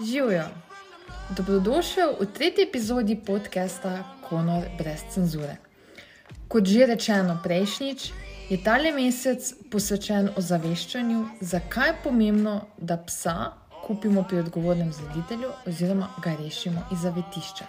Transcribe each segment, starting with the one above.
Živijo. Dobrodošel v tretji epizodi podcasta Konor brez cenzure. Kot že rečeno prejšnjič, je tale mesec posvečen ozaveščanju, zakaj je pomembno, da psa kupimo pri odgovornem zreditelju oziroma ga rešimo iz zavetišča.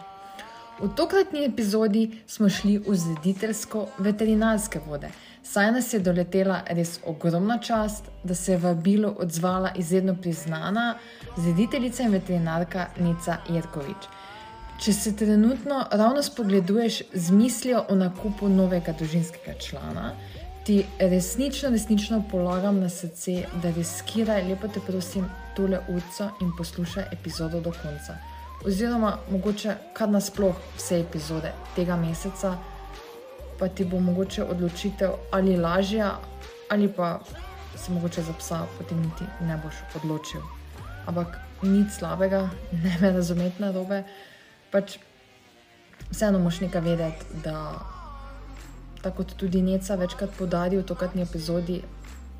V tokratni epizodi smo šli v zrediteljsko veterinarske vode, saj nas je doletela res ogromna čast, da se je vabilo odzvala izredno priznana zrediteljica in veterinarka Nica Jerkovič. Če se trenutno ravno spogleduješ z mislijo o nakupu novega družinskega člana, ti resnično, resnično polagam na srce, da riskiraj, lepo te prosim, tole ulico in poslušaj epizodo do konca. Oziroma, mogoče kar nasploh vse epizode tega meseca, pa ti bo mogoče odločitev ali lažja, ali pa se mogoče za psa potem niti ne boš odločil. Ampak nič slabega, ne me razumeti na robe. Pač vseeno moš nekaj vedeti, da tako kot tudi Neca večkrat podari v tokratni epizodi,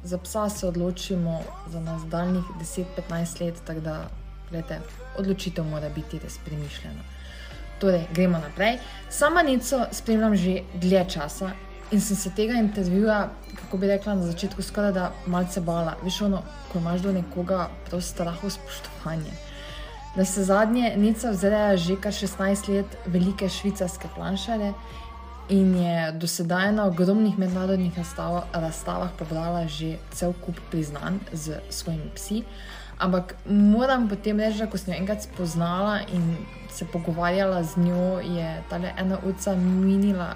za psa se odločimo za nadaljnih 10-15 let, tako da gledajte, odločitev mora biti res premišljena. Torej, gremo naprej. Sama Nico spremljam že dlje časa in sem se tega intervjuja, kako bi rekla na začetku, skoraj da malce bala. Veš, ono, ko imaš do nekoga prav strahu spoštovanje. Da se zadnje Nica vzreja že kar 16 let velike švicarske planšare in je do sedaj na ogromnih mednarodnih razstavah pobrala že cel kup priznanj z svojimi psi. Ampak moram potem reči, da ko sem jo enkrat spoznala in se pogovarjala z njo, je ta ena ulica minila,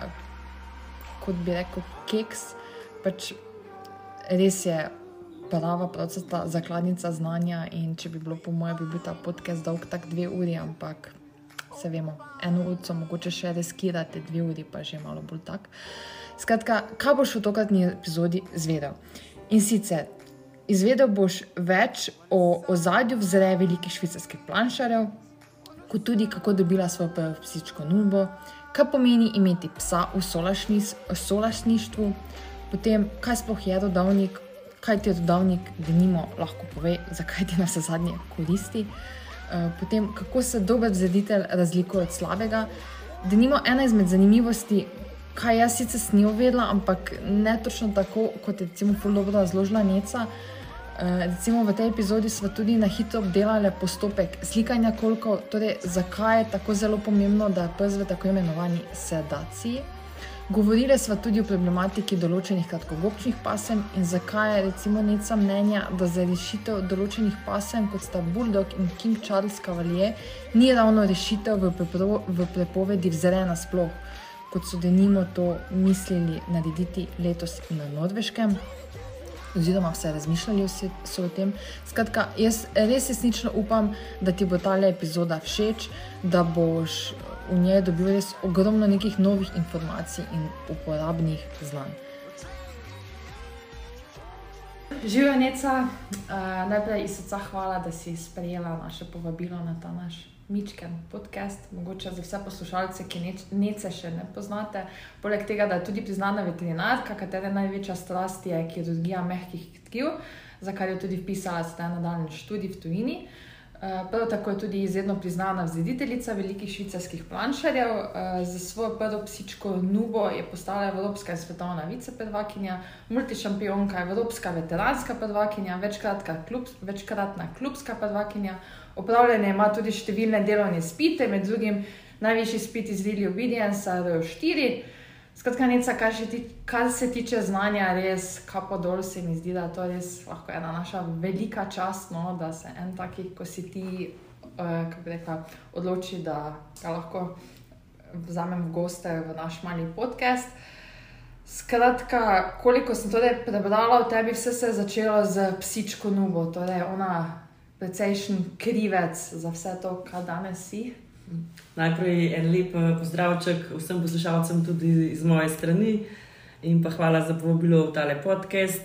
kot bi rekel, keks. Pač res je prava procesa, zakladnica znanja. In če bi bilo po mojem, bi bil ta podcast dolg tak dve uri, ampak se vemo, eno ulico mogoče še riskirate, dve uri pa že malo bolj tak. Skratka, kaj boš v tokratni epizodi zvedel? In sicer. Izvedel boš več o ozadju vzreje velikih švicarskih planšarjev, kot tudi kako dobila svojo prvo psičko nulbo, kaj pomeni imeti psa v solašništvu, potem kaj sploh je rodovnik, kaj ti rodovnik, da nimo lahko pove, zakaj ti na vse zadnje koristi, eh, potem kako se dober zreditelj razlikuje od slabega, da nimo ena izmed zanimivosti. Kaj jaz sicer nisem vedela, ampak ne točno tako, kot je recimo Fuldobro razložila Neca. Eh, recimo v tej epizodi smo tudi na hitro obdelali postopek slikanja kolkov, torej zakaj je tako zelo pomembno, da je pes v tako imenovani sedaciji. Govorili smo tudi o problematiki določenih kratkogobčnih pasem in zakaj je recimo neca mnenja, da za rešitev določenih pasem, kot sta Bulldog in King Charles Cavalier, ni ravno rešitev v, v prepovedi vzrena sploh, kot so denimo to mislili narediti letos na Norveškem oziroma vse razmišljali so o tem. Skratka, jaz res resnično upam, da ti bo ta epizoda všeč, da boš v njej dobil res ogromno nekih novih informacij in uporabnih znanj. Živijo, Neca, uh, najprej iz srca hvala, da si sprejela naše povabilo na ta naš Mičken podcast, mogoče za vse poslušalce, ki nece še ne poznate. Poleg tega, da je tudi priznana veterinarka, katere največja strast je kirurgija mehkih tkiv, za kar je tudi vpisala zdaj nadaljni študij v tujini. Eh, prav tako je tudi izredno priznana vzrediteljica velikih švicarskih planšarjev. Eh, za svojo prvo psičko Nubo je postala Evropska in svetovna viceprvakinja, multišampionka, Evropska veteranska prvakinja, večkratna klubska prvakinja. Opravljene ima tudi številne delovne spite, med drugim najvišji spit iz Video Obedience, RO4. Skratka, neca, kar, ti, kar se tiče znanja, res kapo dol se mi zdi, da to je res lahko ena naša velika čast, no, da se en taki, ko si ti, uh, kako bi rekla, odloči, da ga lahko vzamem v goste v naš mali podcast. Skratka, koliko sem torej prebrala o tebi, vse se je začelo z psičko nubo, torej ona precejšen krivec za vse to, kar danes si. Najprej en lep eh, pozdravček vsem poslušalcem, tudi iz moje strani, in pa hvala za povabilo v tale podcast.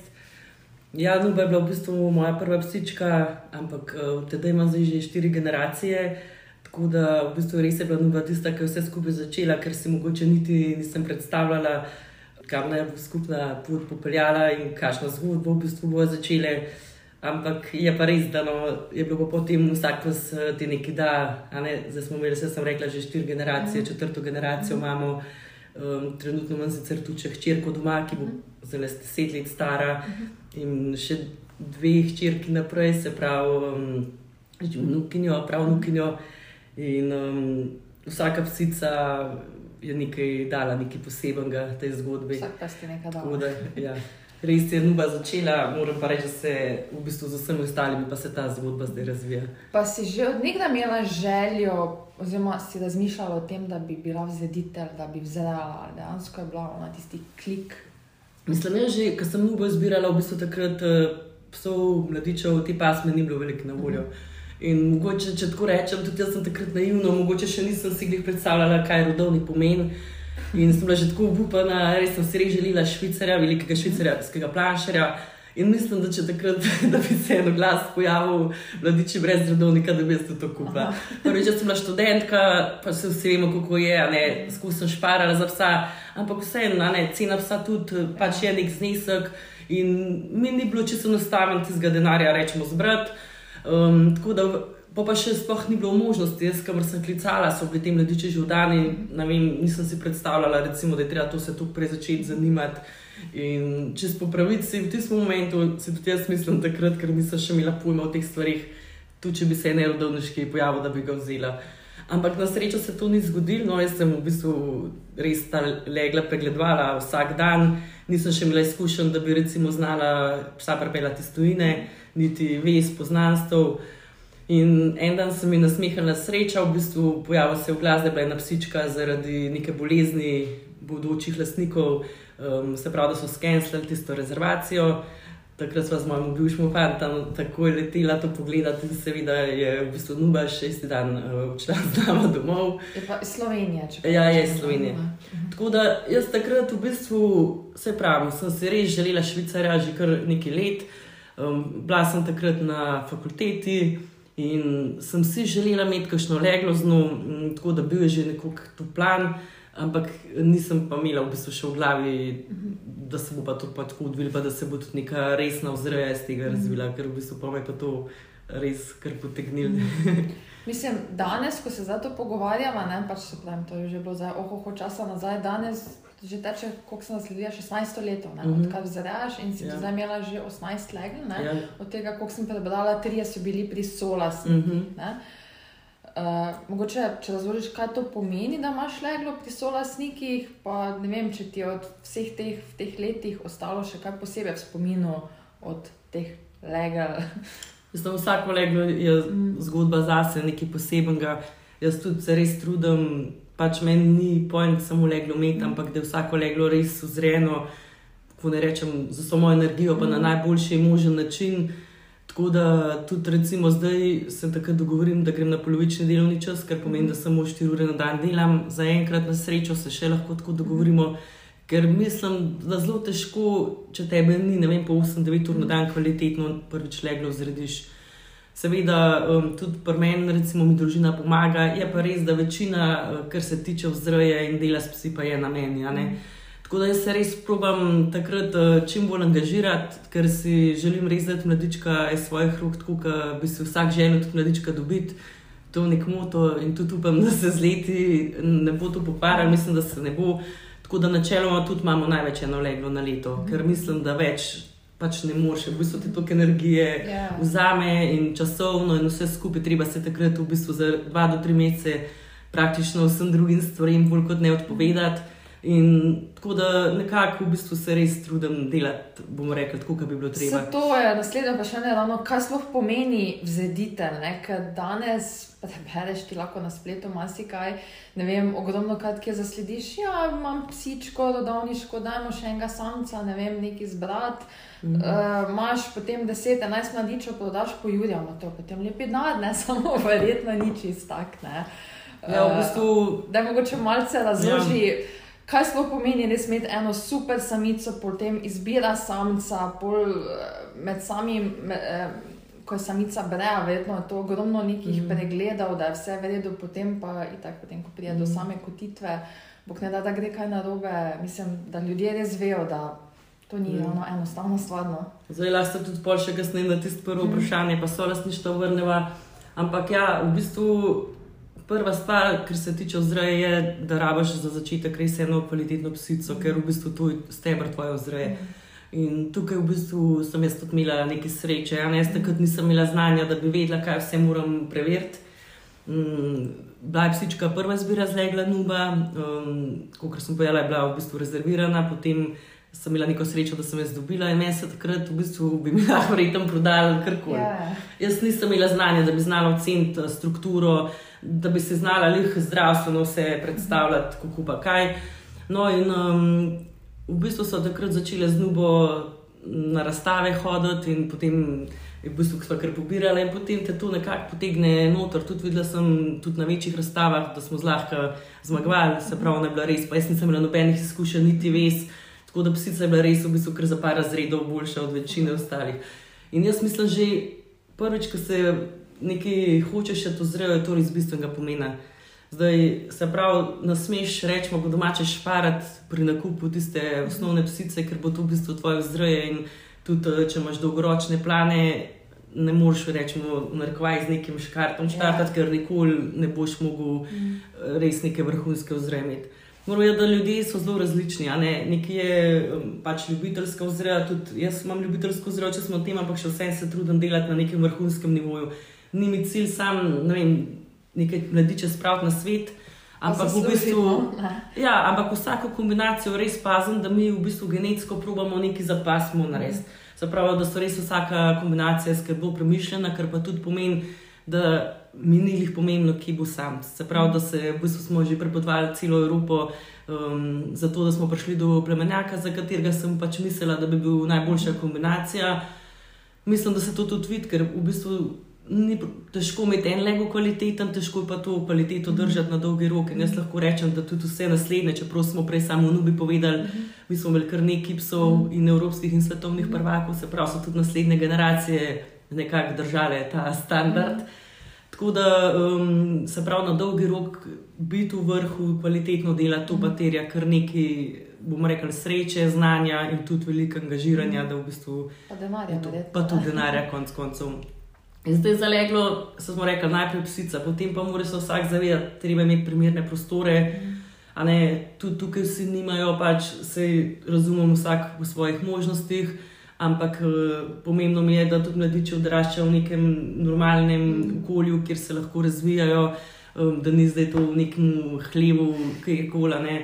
Ja, Nuba je bila v bistvu moja prva psička, ampak eh, tedaj imam zdaj že štiri generacije. Tako da v bistvu res je bila Nuba tista, ki je vse skupaj začela, ker si mogoče niti nisem predstavljala, kam naj bo skupna pot popeljala in kakšno zgodbo v bistvu bo začela. Ampak je pa res, da no, je bilo potem vsak vas eh, ti nekaj da. Ne? Zdaj smo imeli, sem rekla, že štiri generacije, četrto generacijo imamo. Um, trenutno imam sicer tudi hčerko doma, ki bo zelo deset let stara, in še dve hčerki naprej, se pravi, um, vnukinjo, prav vnukinjo. In um, vsaka psica je nekaj dala, nekaj posebenega tej zgodbi. Vsak pa ste nekaj Tako dal. da, ja. Res je nuba začela, moram pa reči, da se v bistvu z vsemi ostalimi pa se ta zgodba zdaj razvija. Pa si že od nekdaj imela željo, oziroma si razmišljala o tem, da bi bila vzreditelj, da bi vzrela, ali dejansko je bila ona tisti klik. Mislim, da že, ko sem nubo izbirala, v bistvu takrat eh, psov, mladičev, te pasme ni bilo veliko na voljo. In mogoče, če tako rečem, tudi jaz sem takrat naivna, mogoče še nisem si jih predstavljala, kaj rodovni pomen. In sem bila že tako upana, res sem si res želela švicarja, velikega švicarskega planšerja. In mislim, da če takrat, da bi se eno glas pojavil, mladiči brez rodovnika, da bi jaz tudi to kupila. Prvič, jaz sem bila študentka, pa se vsi vemo, kako je, a ne, skusno šparala za psa, ampak vseeno, cena psa tudi pač je nek znesek. In mi ni bilo čisto enostavno tistega denarja, rečemo, zbrati. Um, tako da, pa, pa še sploh ni bilo možnosti, jaz, kamor sem klicala, so bili ti mladiči že vdani. Nisem si predstavljala, recimo, da je treba to se tukaj prej začeti zanimati. In čez popravici v tistem momentu si tudi jaz mislim, takrat, ker nisem še imela pojma o teh stvarih, tudi če bi se ene rodovniški pojavil, da bi ga vzela. Ampak na srečo se to ni zgodilo, no, jaz sem v bistvu res ta legla pregledovala vsak dan, nisem še imela izkušenj, da bi recimo znala psa pripeljati iz tujine, niti vez poznanstv. In en dan se mi je nasmehnila sreča, v bistvu pojavila se je v glas, da je bila ena psička zaradi neke bolezni bodočih lastnikov, um, se pravi, da so skenirali tisto rezervacijo. Takrat smo z mojim bivšim fantom takoj letela to pogledati in seveda je v bistvu nuba še isti dan uh, odšla z nama domov. Je pa iz Slovenije, če Ja, je rečem, iz Slovenije. no. Tako da jaz takrat v bistvu, se pravi, sem si res želela Švicarja že kar nekaj let. Um, bila sem takrat na fakulteti in sem si želela imeti kakšno leglo z njo, m, tako da bil je že nekako tu plan, ampak nisem pa imela v bistvu še v glavi, da se bo pa to pa tako odvilo, pa da se bo tudi neka resna vzreja iz tega razvila, ker v bistvu pa me pa to res kar potegnilo. Mislim, danes, ko se zdaj to pogovarjamo, ne, pač se pravim, to je že bilo zdaj ohoho časa nazaj, danes že teče, koliko sem nasledila, 16 let, ne, Mhm. odkar vzreješ in si Ja. ja. zdaj imela že 18 legel. Ja. Od tega, koliko sem prebrala, trije so bili pri solasni. Mhm. Ne? Uh, mogoče, če razložiš, kaj to pomeni, da imaš leglo pri solasnikih, pa ne vem, če ti je od vseh teh, teh letih ostalo še kaj posebej v spominu od teh legel. Zato vsako leglo je zgodba zase, nekaj posebenega. Jaz tudi se res trudim, pač meni ni point samo leglo imeti, ampak da je vsako leglo res uzrejeno, ko ne rečem, za samo energijo, pa na najboljši možen način. Tako da tudi recimo zdaj se tako dogovorim, da grem na polovični delovni čas, kar pomeni, da samo 4 ure na dan delam. Zaenkrat na srečo se še lahko tako dogovorimo, ker mislim, da zelo težko, če tebe ni, ne vem, po 8-9 ur na dan kvalitetno prvič leglo zrediš. Seveda, um, tudi pri meni, recimo, mi družina pomaga, je pa res, da večina, uh, kar se tiče vzreje in dela s psi, pa je na meni. ne. Tako da jaz se res probam takrat uh, čim bolj angažirati, ker si želim res dati mladička iz svojih rok, tako da bi si vsak želel tudi mladička dobiti. To je nek moto in tudi upam, da se z leti ne bo to pokvarjalo, mislim, da se ne bo. Tako da načeloma tudi imamo največ eno leglo na leto, ker mislim, da več pač ne moreš, v bistvu ti toliko energije Ja. vzame in časovno, in vse skupaj treba se takrat v bistvu za dva do tri mesece praktično vsem drugim stvarem bolj kot ne odpovedati. In tako da nekako v bistvu se res trudim delati, bomo rekli, tako, kot bi bilo treba. Vse to je naslednje vprašanje, ravno, kaj sploh pomeni vzeditelj. ne, Ker danes pa te bereš ti lahko na spletu marsikaj, ne vem, ogromno krat, ki zaslediš, ja, imam psičko, rodovniško, dajmo še enega samca, ne vem, neki zbrat. Mhm. Uh, Imáš potem 10-11 mladičev, prodaš po Jurju, ima to potem lepi denar, ne samo verjetno ni čist tak. Ne. Ja, v bistvu Da mogoče malce razloži, ja. Kaj sploh pomeni res imeti eno super samico, potem izbira samca, pol eh, med samim. Med, eh, Ko je samica breja, verjetno je to ogromno nekih mm. pregledov, da je vse v redu, potem pa itak, potem, ko pride mm. do same kotitve, bog ne da, da gre kaj narobe. Mislim, da ljudje res vejo, da To ni mm. ono enostavno stvar. No. Zdaj lahko tudi pol še kasneje na tisto prvo mm. vprašanje, pa so lastništvo vrneva. Ampak ja, v bistvu prva stvar, kar se tiče vzreje, je, da rabaš za začetek res eno kvalitetno psico, ker v bistvu to je stebr tvoje vzreje. In tukaj v bistvu sem jaz tudi imela nekaj sreče. Ja, jaz takrat nisem imela znanja, da bi vedela, kaj vse moram preveriti. Mm, bila je psička prva zbira zlegla nuba, um, kot sem povedala, je bila v bistvu rezervirana, potem sem imela neko srečo, da sem jaz dobila in meni se takrat v bistvu bi mi lahko verjetno prodali karkoli. Yeah. Ja. Jaz nisem imela znanja, da bi znala oceniti eh, strukturo, da bi se znala lih zdravstveno vse predstavljati, kako pa kaj. No, in um, v bistvu so takrat začele z nubo na razstave hoditi in potem. V bistvu kar pobirali in potem te to nekako potegne noter. Tudi videla sem tudi na večjih razstavah, da smo zlahka zmagovali, se pravi, ne bila res. Pa jaz nisem imela nobenih izkušenj, niti ves. Tako da psica je bila res v bistvu kar za par razredov boljša od večine ostalih. In jaz mislim, že prvič, ko se nekaj hočeš, to zrejo, je to res bistvenega pomena. Zdaj se pravi, nasmeš reči, po domače šparati pri nakupu tiste osnovne psice, ker bo to v bistvu tvoje vzreje in tudi če imaš dolgoročne plane. Ne moreš reči, da je z nekim škartom štartati, ja. ker nikoli ne boš mogel mm. res neke vrhunske vzremeti. Moram reči, da ljudje so zelo različni. Ne? Nekaj je um, pač ljubiteljsko vzrejo, tudi jaz imam ljubiteljsko vzrejo, če smo tem, ampak še vsem se trudim delati na nekem vrhunskem nivoju. Ni mi cilj sam ne vem, nekaj mladiče spraviti na svet. Ampak, v bistvu, no? ja, ampak vsako kombinacijo res pazim, da mi v bistvu genetsko probamo nekaj zapasmo narediti. Se pravi, da so res vsaka kombinacija skrbno premišljena, kar pa tudi pomeni, da mi ni jih pomembno, kje bo sam. Se pravi, da se, v bistvu smo že prepotovali celo Evropo, um, zato da smo prišli do plemenjaka, za katerega sem pač mislila, da bi bil najboljša kombinacija. Mislim, da se to tudi vidi, ker v bistvu ni težko imeti en lego kvaliteten, težko pa to kvaliteto držati na dolgi rok. In jaz lahko rečem, da tudi vse naslednje, čeprav smo prej samo v Nubi povedali, mi smo imeli kar nekaj psov in evropskih in svetovnih prvakov, se pravi, so tudi naslednje generacije nekako držale ta standard. Tako da um, se pravi na dolgi rok biti v vrhu, kvalitetno delati, to pa terja kar nekaj, bomo rekli, sreče, znanja in tudi veliko angažiranja, da v bistvu. Pa denarja, to, pa tudi denarja, konc koncev. In zdaj zaleglo, smo rekli, najprej psica, potem pa mora se vsak zavedati, treba imeti primerne prostore. Ne, tudi tukaj vsi nimajo, pač se razumemo vsak v svojih možnostih ampak eh, pomembno mi je, da tudi mladiči odraščajo v nekem normalnem okolju, kjer se lahko razvijajo, um, da ni zdaj to v nekem hlevu, ki je kola, ne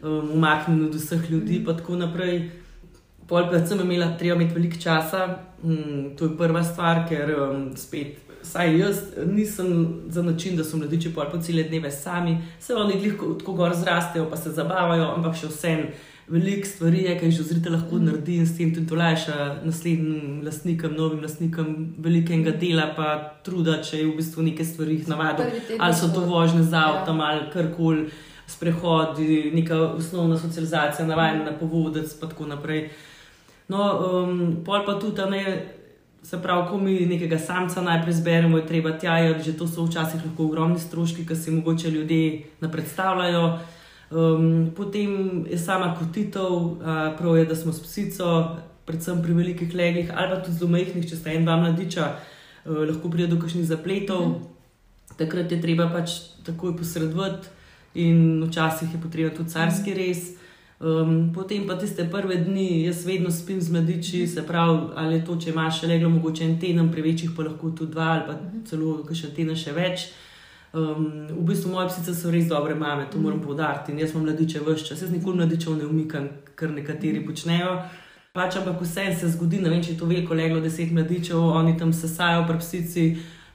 um, umaknjen od vseh ljudi in tako naprej. Pol pa sem imela, treba imeti veliko časa, um, to je prva stvar, ker um, spet. Saj jaz nisem za način, da so mladiči pol po cele dneve sami, se oni tako gor zrastejo, pa se zabavajo, ampak še vsem veliko stvari je, ki jih že zrite lahko mm. naredi in s tem tudi olajša naslednjim lastnikom, novim lastnikom velikega dela, pa truda, če je v bistvu nekaj stvari navadil. Ali so to vožnje z avtom ja. ali karkoli, sprehodi, neka osnovna socializacija, navajena na povodec in tako naprej. No, um, pol pa tudi, ne. Se pravi, ko mi nekega samca najprej zberemo, je treba tja, že to so včasih lahko ogromni stroški, ki si mogoče ljudje ne predstavljajo. Um, potem je sama kotitev, uh, prav je, da smo s psico, predvsem pri velikih legih, ali pa tudi zelo majhnih, če sta en, dva mladiča, uh, lahko pride do kakšnih zapletov. Mm. Takrat je treba pač takoj posredovati, in včasih je potreben tudi carski res. Um, potem pa tiste prve dni, jaz vedno spim z mladiči, se pravi, ali to, če imaš še leglo, mogoče en teden, pri večjih pa lahko tudi dva ali pa mhm. celo še teden še več. Um, v bistvu moje psice so res dobre mame, to moram povdariti. In jaz sem mladiče vse čas, jaz nikoli mladičev ne umikam, kar nekateri počnejo. Pač ampak vse se zgodi, ne vem, če je to veliko leglo, deset mladičev, oni tam sesajo, pa psici.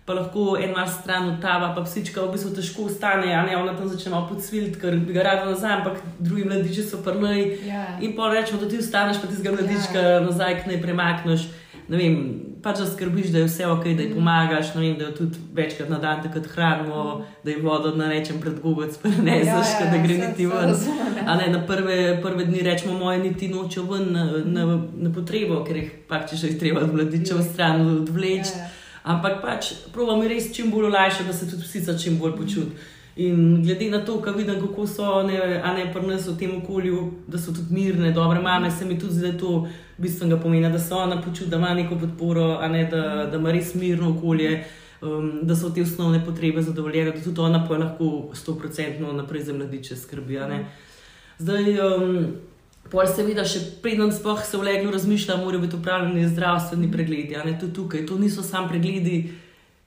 Pa lahko en mar stran utava, pa psička v bistvu težko ostane, a ne ona tam začne malo podsviliti, ker bi ga rada nazaj, ampak drugi mladiči so prnili. Yeah. Ja. In pa rečemo, da ti ostaneš, pa ti zga mladička yeah. nazaj, ki ne premakneš. Ne vem, pač da skrbiš, da je vse ok, da ji pomagaš, vem, da jo tudi večkrat na dan takrat hranimo, da ji vodo narečem pred gobec, pa ne ja, znaš, ja, ja, da gre niti ven. Ja. Ne, na prve, prve dni rečemo, moje niti nočejo ven na, na, na potrebo, ker jih pač še jih treba od mladičev stran odvleči. Ja, ja. Ampak pač pravimo res čim bolj olajšati, da se tudi psica čim bolj počuti. In glede na to, kar vidim, kako so ne, ne pri nas v tem okolju, da so tudi mirne, dobre mame, se mi tudi zdi, da to bistveno pomeni, da se ona počuti, da ima neko podporo, ne, da, da ima res mirno okolje, um, da so te osnovne potrebe zadovoljene, da tudi ona pa lahko 100% naprej za mladiče skrbi. Zdaj, um, pol seveda, še preden spoh se vleglo razmišlja, morajo biti upravljeni zdravstveni pregledi. Tudi tukaj, to niso samo pregledi,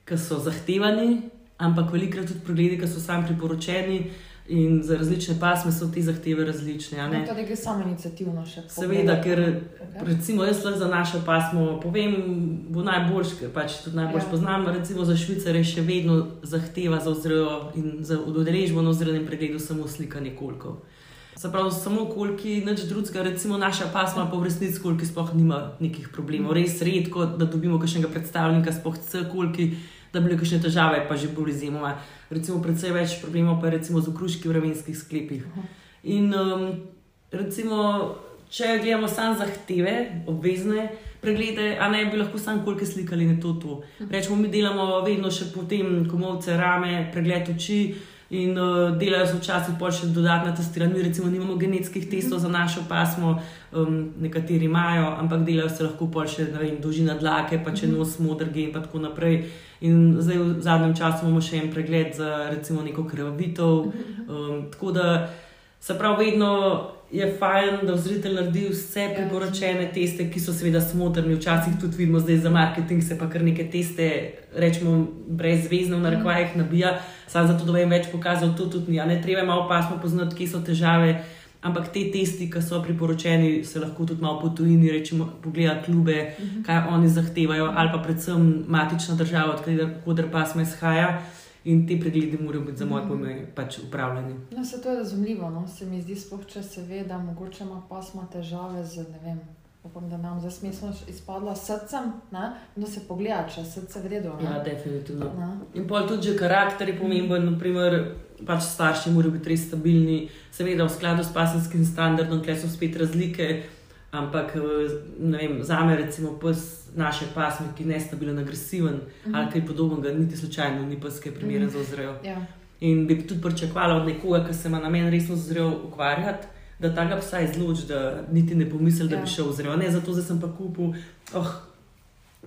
ki so zahtevani ampak velikrat tudi pregledi, ki so sami priporočeni. In za različne pasme so te zahteve različne. No, to je samo inicijativno še. Seveda, ker okay. recimo jaz lahko za našo pasmo povem, bo najboljš, ker pač tudi najbolj ja. poznam. Recimo za Švicare še vedno zahteva za ozrejo in za udeležbo na ozrejenem pregledu samo slikanje kolkov. Se pravi, samo kolki, nič drugega, recimo naša pasma pa v resnici kolki sploh nima nekih problemov. Res redko, da dobimo kakšnega predstavnika, sploh vse kolki da bi bile kakšne težave, pa že bolj zimoma. Recimo, predvsej več problemov pa je z okruški vremenskih sklepih. In um, recimo, če gledamo samo zahteve, obvezne preglede, a ne bi lahko samo kolke slikali na to. to. Rečemo, mi delamo vedno še potem, ko imamo rame, pregled oči. In uh, delajo se včasih pa še dodatna testiranja. Mi recimo nimamo genetskih testov za našo pasmo, um, nekateri imajo, ampak delajo se lahko pa še vem, dolžina dlake, pa če nos modrge in tako naprej. In zdaj v zadnjem času imamo še en pregled za recimo neko krvavitev. Um, tako da se pravi, vedno je fajn, da vzritelj naredi vse priporočene teste, ki so seveda smotrni. Včasih tudi vidimo, da za marketing se pa kar neke teste, rečemo, brezvezno v narekovajih nabija, samo zato, da bi jim več pokazal, to tudi ni. Ne treba malo pasmo poznati, kje so težave. Ampak te testi, ki so priporočeni, se lahko tudi malo potujini, rečemo, pogleda klube, uh mhm. -huh. kaj oni zahtevajo, ali pa predvsem matična država, odkud pa smo izhaja. In ti pregledi morajo biti za moje mhm. pojme pač upravljeni. No, se to je razumljivo. No? Se mi zdi, spoh, če se ve, da mogoče ima pasma težave z ne vem. Upam, da nam za smisel izpadla srcem, ne? da se pogleda, če srce vredo. Ja, definitivno. Ne? In pol tudi že karakter je pomemben, naprimer, pač starši morajo biti res stabilni, seveda v skladu s pasenskim standardom, tle so spet razlike, ampak vem, za me recimo pes naše pasme, ki je nestabilen, agresiven uh -huh. ali kaj podobnega, niti slučajno ni pes, ki je primeren uh -huh. za ozrejo. Ja. In bi tudi pričakovala od nekoga, ki se ima na meni resno zrejo ukvarjati da ta ga psa izloči, da niti ne pomisli, da ja. bi šel v zrejo. Ne, zato sem pa kupil, oh,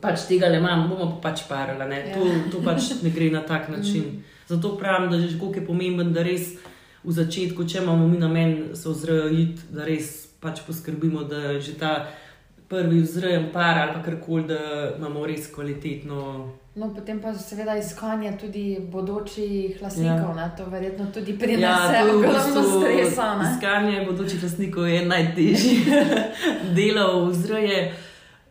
pač tega le imam, bomo pa pač parali. Ja. To, to pač ne gre na tak način. Mm. Zato pravim, da je že koliko je pomemben, da res v začetku, če imamo mi na meni, se ozrejo da res pač poskrbimo, da je že ta prvi vzrejem par ali kar koli, da imamo res kvalitetno. No, potem pa seveda iskanje tudi bodočih lasnikov, ja. to verjetno tudi prinese ja, ogromno stresa. Ne? Iskanje bodočih lasnikov je najtežje delo vzreje.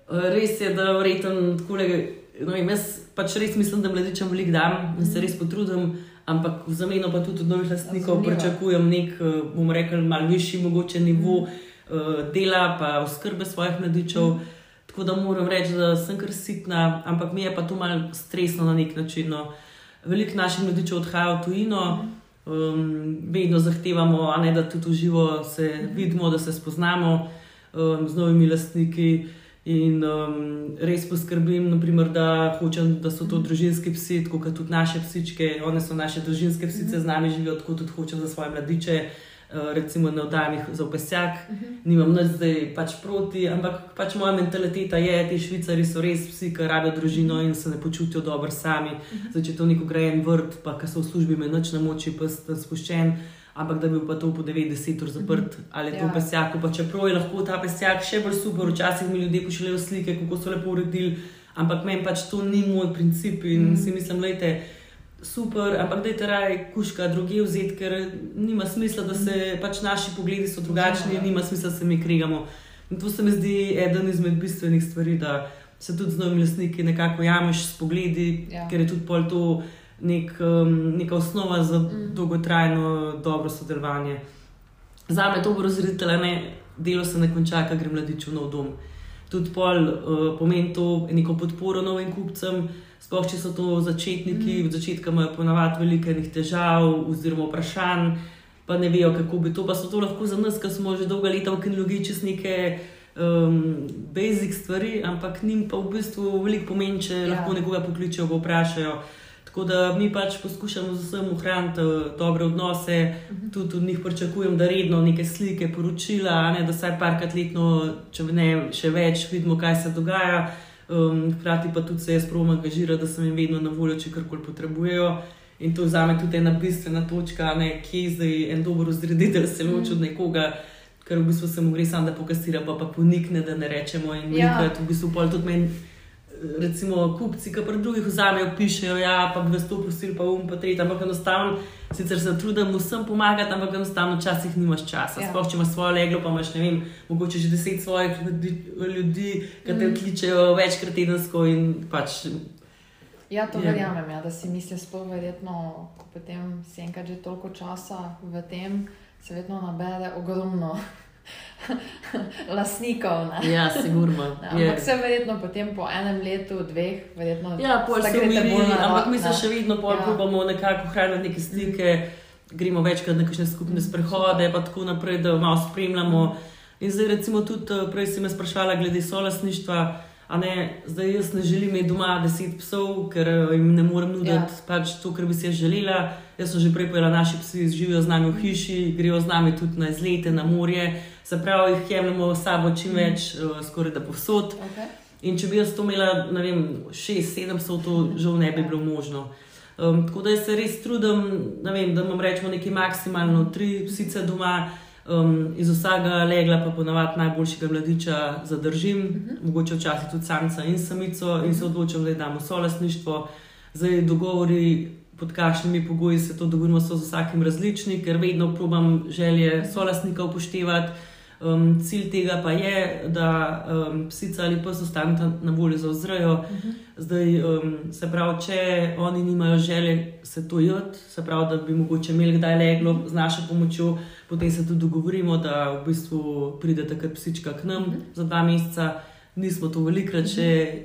Res je, da vreten tako le. No, jaz pač res mislim, da mladičem veliko dam, da se res potrudim, ampak v zameno pa tudi od novih lastnikov pričakujem nek, bom rekel, malo višji mogoče nivo. Mm. Eh, dela, pa oskrbe svojih mladičev. Mm. Tako da moram reči, da sem kar sitna, ampak mi je pa to malo stresno na nek način. No. Veliko naših mladičev odhaja v tujino, um, vedno zahtevamo, ne, da tudi uživo se mm. vidimo, da se spoznamo um, z novimi lastniki. In um, res poskrbim, naprimer, da hočem, da so to družinski psi, kot tudi naše psičke, one so naše družinske psice, z nami živijo, tako tudi hočem za svoje mladiče. Eh, recimo na oddajah za opesjak, uh mhm. -huh. nimam nič zdaj pač proti, ampak pač moja mentaliteta je, ti švicari so res vsi, ki rabijo družino in se ne počutijo dobro sami. Uh mhm. -huh. Zdaj, če to neko grajen vrt, pa ki so v službi, me noč na moči, pa sta spuščen. Ampak da bi pa to po 90 ur zaprt uh -huh. ali to ja. pesjak, pa čeprav je lahko ta pesjak še bolj super, včasih mi ljudje pošiljajo slike, kako so lepo uredili, ampak meni pač to ni moj princip in mhm. -huh. si mislim, gledajte super, ampak da je ta raj kuška druge vzeti, ker nima smisla, da se pač naši pogledi so drugačni, nima smisla, da se mi krigamo. In to se mi zdi eden izmed bistvenih stvari, da se tudi z novimi lastniki nekako jameš s pogledi, ja. ker je tudi pol to nek, um, neka osnova za mm. dolgotrajno dobro sodelovanje. Za me to bo razreditelj, ne delo se ne konča, ker gre mladič v nov dom. Tudi pol uh, pomeni to neko podporo novim kupcem. Sploh če so to začetniki, mm. v začetku imajo ponavadi veliko težav oziroma vprašanj, pa ne vejo, kako bi to. Pa so to lahko za nas, ki smo že dolga leta v kinologiji, čez neke um, basic stvari, ampak njim pa v bistvu veliko pomeni, če ja. lahko nekoga pokličejo, ga vprašajo. Tako da mi pač poskušamo z vsem ohraniti uh, dobre odnose, -huh. tudi od njih pričakujem, da redno neke slike, poročila, ne, da vsaj parkrat letno, če ne še več, vidimo, kaj se dogaja. Um, hkrati pa tudi se jaz provodim angažirati, da sem jim vedno na voljo, če karkoli potrebujejo. In to za me tudi ena bistvena točka, ne, kje je zdaj en dober vzreditelj, se loči od nekoga, ker v bistvu se mu gre samo da pokastira, pa pa ponikne, da ne rečemo. In Ja. ja. v bistvu pol tudi meni, recimo, kupci, ki pri drugih vzamejo, pišejo, ja, pa bi vas to prosili, pa um, pa tretji, ampak enostavno, sicer se trudim vsem pomagati, ampak enostavno včasih nimaš časa. Ja. Ja. Sploh če imaš svoje leglo, pa imaš, ne vem, mogoče že deset svojih ljudi, ljudi ki te Mm. kličejo večkrat tedensko in pač Ja, to Je. verjamem, ja, da si misliš, sploh verjetno, ko potem si enkrat že toliko časa v tem, se vedno nabere ogromno lasnikov. Ne? Ja, sigurno. Ja, ampak se verjetno potem po enem letu, dveh, verjetno. Ja, pol se umiri, ampak mi se še vedno pol Ja. probamo nekako ohraniti neke stike, gremo večkrat na kakšne skupne sprehode, pa tako naprej, da malo spremljamo. In zdaj, recimo, tudi eh, prej si me sprašvala glede solasništva. A Ne, zdaj jaz ne želim imeti doma deset psov, ker eh, jim ne morem nuditi Ja. pač to, kar bi si želela. Jaz sem že prej povedala, naši psi živijo z nami v hiši, grejo z nami tudi na izlete, na morje. Se pravi, jih jemljemo s sabo čim več, mm. skoraj da povsod. Okay. In če bi jaz to imela, ne vem, šest, sedem psov, to žal ne bi bilo možno. Um, tako da jaz se res trudim, vem, da imam rečemo nekaj maksimalno tri psice doma, um, iz vsakega legla pa ponavadi najboljšega mladiča zadržim, uh -huh. mogoče včasih tudi samca in samico in se odločim, da damo solasništvo. Zdaj dogovori, pod kakšnimi pogoji se to dogovorimo, so z vsakim različni, ker vedno probam želje solasnika upoštevati. Um, cilj tega pa je, da um, psica ali pes ostaneta na voljo za vzrejo. Uh -huh. Zdaj, um, se pravi, če oni nimajo želje se to jeti, se pravi, da bi mogoče imeli kdaj leglo z našo pomočjo, potem se tudi dogovorimo, da v bistvu pride takrat psička k nam uh -huh. za dva meseca. Nismo to velikrat še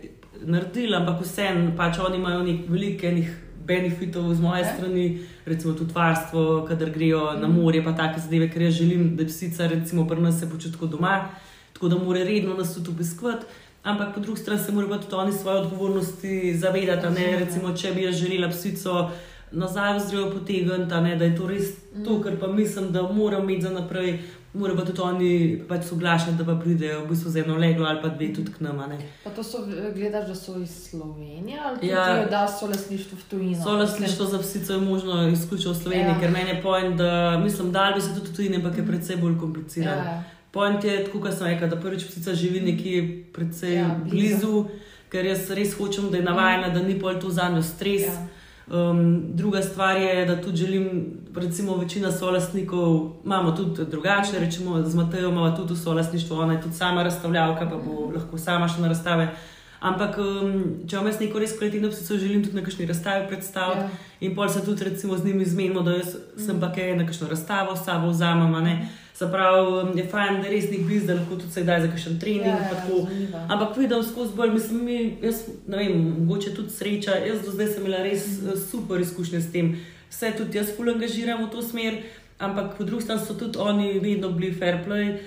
naredili, ampak vseeno, pač oni imajo nek veliko enih benefitov z moje Ok. okay. strani, recimo tudi varstvo, kadar grejo na morje, pa take zadeve, ker jaz želim, da psica recimo pri nas se počuti kot doma, tako da mora redno nas tudi obiskovati. Ampak po drugi strani se morajo tudi oni svoje odgovornosti zavedati. Ne, Razumem. recimo, če bi jaz želela psico nazaj v zdravo potegniti, ne, da je to res to, kar pa mislim, da moram imeti za naprej, morajo pa tudi oni pač soglašati, da pa pridejo v bistvu z eno leglo ali pa dve tudi k nam. a ne. Pa to so, gledaš, da so iz Slovenije ali tudi, Ja. ja. da so lasništvo v tujini. Solastništvo za psico je možno izključno v Sloveniji, Ja. ker meni je point, da mislim, da bi se tudi tujine, ampak je predvsej bolj kompliciran. Ja, Point je, tako kot sem rekla, da prvič psica živi nekje predvsej Ja, blizu. blizu, ker jaz res hočem, da je navajena, da ni pol to za njo stres. ja. Um, druga stvar je, da tudi želim, recimo, večina solastnikov imamo tudi drugačne, rečemo, z Matejo imamo tudi solastništvo, ona je tudi sama razstavljavka, pa bo lahko sama šla na razstave. Ampak, um, če imam jaz neko res kvalitetno psico, želim tudi na kakšni razstavi predstaviti. Ja. In pol se tudi recimo z njimi zmenimo, da jaz sem pa kaj na kakšno razstavo s sabo vzamem. Se pravi, um, je fajn, da res nek bliz, da lahko tudi se kdaj za kakšen trening. Ja, ja. Ampak vidim skozi bolj, mislim, mi, jaz ne vem, mogoče tudi sreča. Jaz do zdaj sem imela res mm. super izkušnje s tem. Vse tudi jaz ful angažiram v to smer, ampak po drugi strani so tudi oni vedno bili fair play.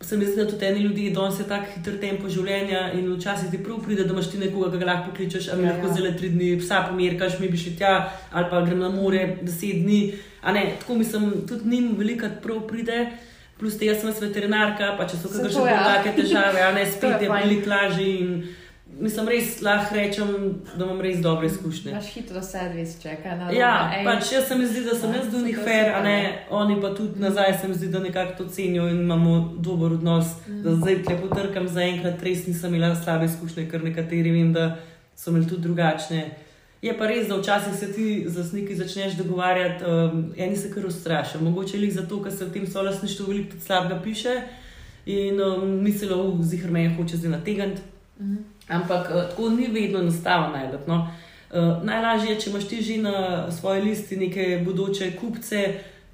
Se mi zdi, da tudi eni ljudje danes je tako hiter tempo življenja in včasih ti prav pride, da imaš ti nekoga, ki ga lahko pokličeš, a mi Ja, lahko ja. zelo tri dni psa pomirkaš, mi bi šli tja, ali pa grem na more deset dni. A ne, tako mislim, tudi njim veliko prav pride. Plus, te jaz sem veterinarka, pa če so kakšne to, ja. take težave, a ne To spet je veliko lažje. in Mislim, res lahko rečem, da imam res dobre izkušnje. Imaš hitro servis, čekaj na Ja, ej. pač jaz se mi zdi, da sem Ja, jaz do njih fair, a ne ja. oni pa tudi nazaj se mi zdi, da nekako to cenijo in imamo dober odnos. Mm. Da zdaj tle potrkam za enkrat, res nisem imela slabe izkušnje, ker nekateri vem, da so imeli tudi drugačne. Je pa res, da včasih se ti z lastniki začneš dogovarjati, um, eni se kar ustrašijo. Mogoče jih zato, ker se v tem solasništvu veliko tudi slabega piše in um, mislijo, da zihar me hoče zdaj nategniti. Mhm. Ampak uh, tako ni vedno enostavno najti. No. Uh, najlažje je, če imaš ti že na svoji listi neke bodoče kupce,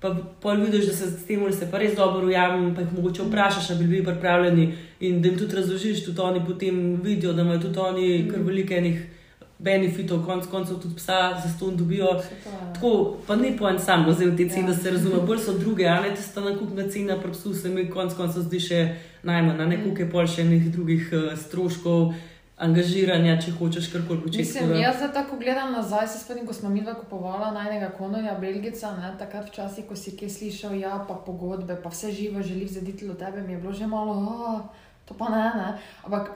pa pol vidiš, da se s tem ali se pa res dobro ujamem, pa jih mogoče vprašaš, ali bi bili pripravljeni in da jim tudi razložiš, tudi oni potem vidijo, da imajo tudi oni kar veliko enih benefitov, konc koncev tudi psa za ston dobijo. Ja. Tako, pa ni po en sam vzel te cene, Ja. da se razume, bolj so druge, a ne tista nakupna cena, pri psu se mi konc koncev zdi še najmanj, ne koliko je pol še enih drugih uh, stroškov. angažiranja, če hočeš karkoli početi. Mislim, jaz zdaj tako gledam nazaj, se spomnim, ko smo mi dva kupovala najnega konorja, Belgica, ne, takrat včasih, ko si kje slišal, ja, pa pogodbe, pa vse živo želi vzeti do tebe, mi je bilo že malo, oh, to pa ne, ne. Ampak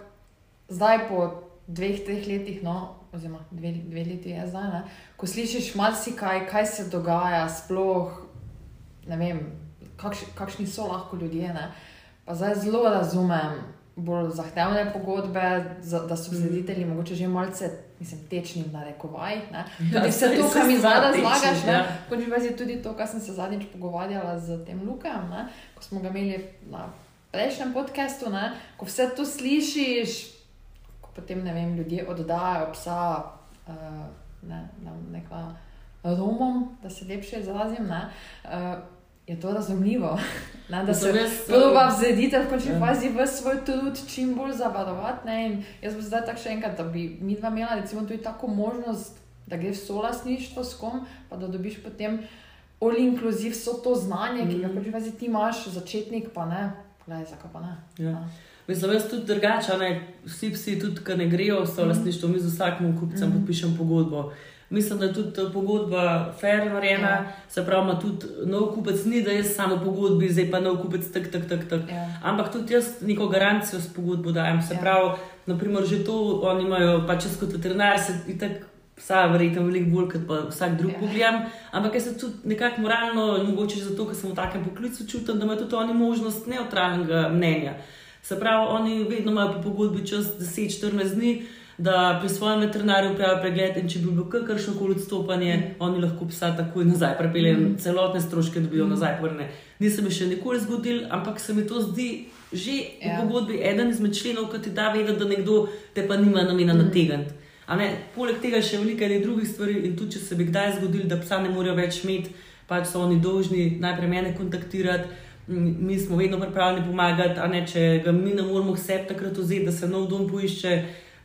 zdaj po dveh, treh letih, no, oziroma dve, dve leti je zdaj, ne, ko slišiš marsikaj, kaj se dogaja, sploh, ne vem, kakš, kakšni so lahko ljudje, ne, pa zdaj zelo razumem bolj zahtevne pogodbe, za, da so vzreditelji mm. mogoče že malce. Mislim, tečni v narekovajih. Ja, vse to, kar mi zdaj razlagaš, končni fazi je tudi to, kar sem se zadnjič pogovarjala z tem Lukem, ne? ko smo ga imeli na prejšnjem podkastu. Ko vse to slišiš, potem ne vem, ljudje oddajajo psa uh, ne, ne, nekaj romom, da se lepše izrazim. Uh, je to razumljivo. Ne, da se prva vzedite v končni ja. fazi v svoj trud čim bolj zavarovati. Jaz bi zdaj tako še enkrat, da bi mi dva imela recimo tudi tako možnost, da greš solasništvo s kom, pa da dobiš potem all inclusive vso to znanje, ki ga v končni fazi ti imaš, začetnik pa ne, gledaj, zakaj pa ne. Ja. Mislim, jaz tudi drugače, vsi psi, tudi ki ne grejo v solasništvo, mm. mi z vsakim kupcem mm. podpišem pogodbo mislim, da je tudi pogodba fair narejena, ja. se pravi, ima tudi nov kupec, ni da jaz samo pogodbi, zdaj pa nov kupec, tak, tak, tak, tak. Ja. Ampak tudi jaz neko garancijo s pogodbo dajem. Se ja. pravi, naprimer, že to oni imajo, pa če kot veterinar se itak. Psa, verjetno, veliko bolj kot pa vsak drug ja. pogled. Ampak jaz se tudi nekako moralno, mogoče zato, ker sem v takem poklicu čutil, da imajo tudi oni možnost neutralnega mnenja. Se pravi, oni vedno imajo po pogodbi čas 10-14 dni, da pri svojem veterinarju upravi pregled in če bi bilo kakršno koli odstopanje, mm. oni lahko psa takoj nazaj prepeljejo, mm. celotne stroške dobijo mm. nazaj. Vrne. Ni se mi še nikoli zgodil, ampak se mi to zdi že v ja. pogodbi eden izmed členov, ki ti da vedeti, da nekdo te pa nima namena mm. nategant. Poleg tega še veliko je drugih stvari in tudi če se bi kdaj zgodil, da psa ne morejo več imeti, pač so oni dolžni najprej mene kontaktirati. Mi smo vedno pripravljeni pomagati, a ne če ga mi ne moremo vse takrat vzeti, da se nov dom poišče,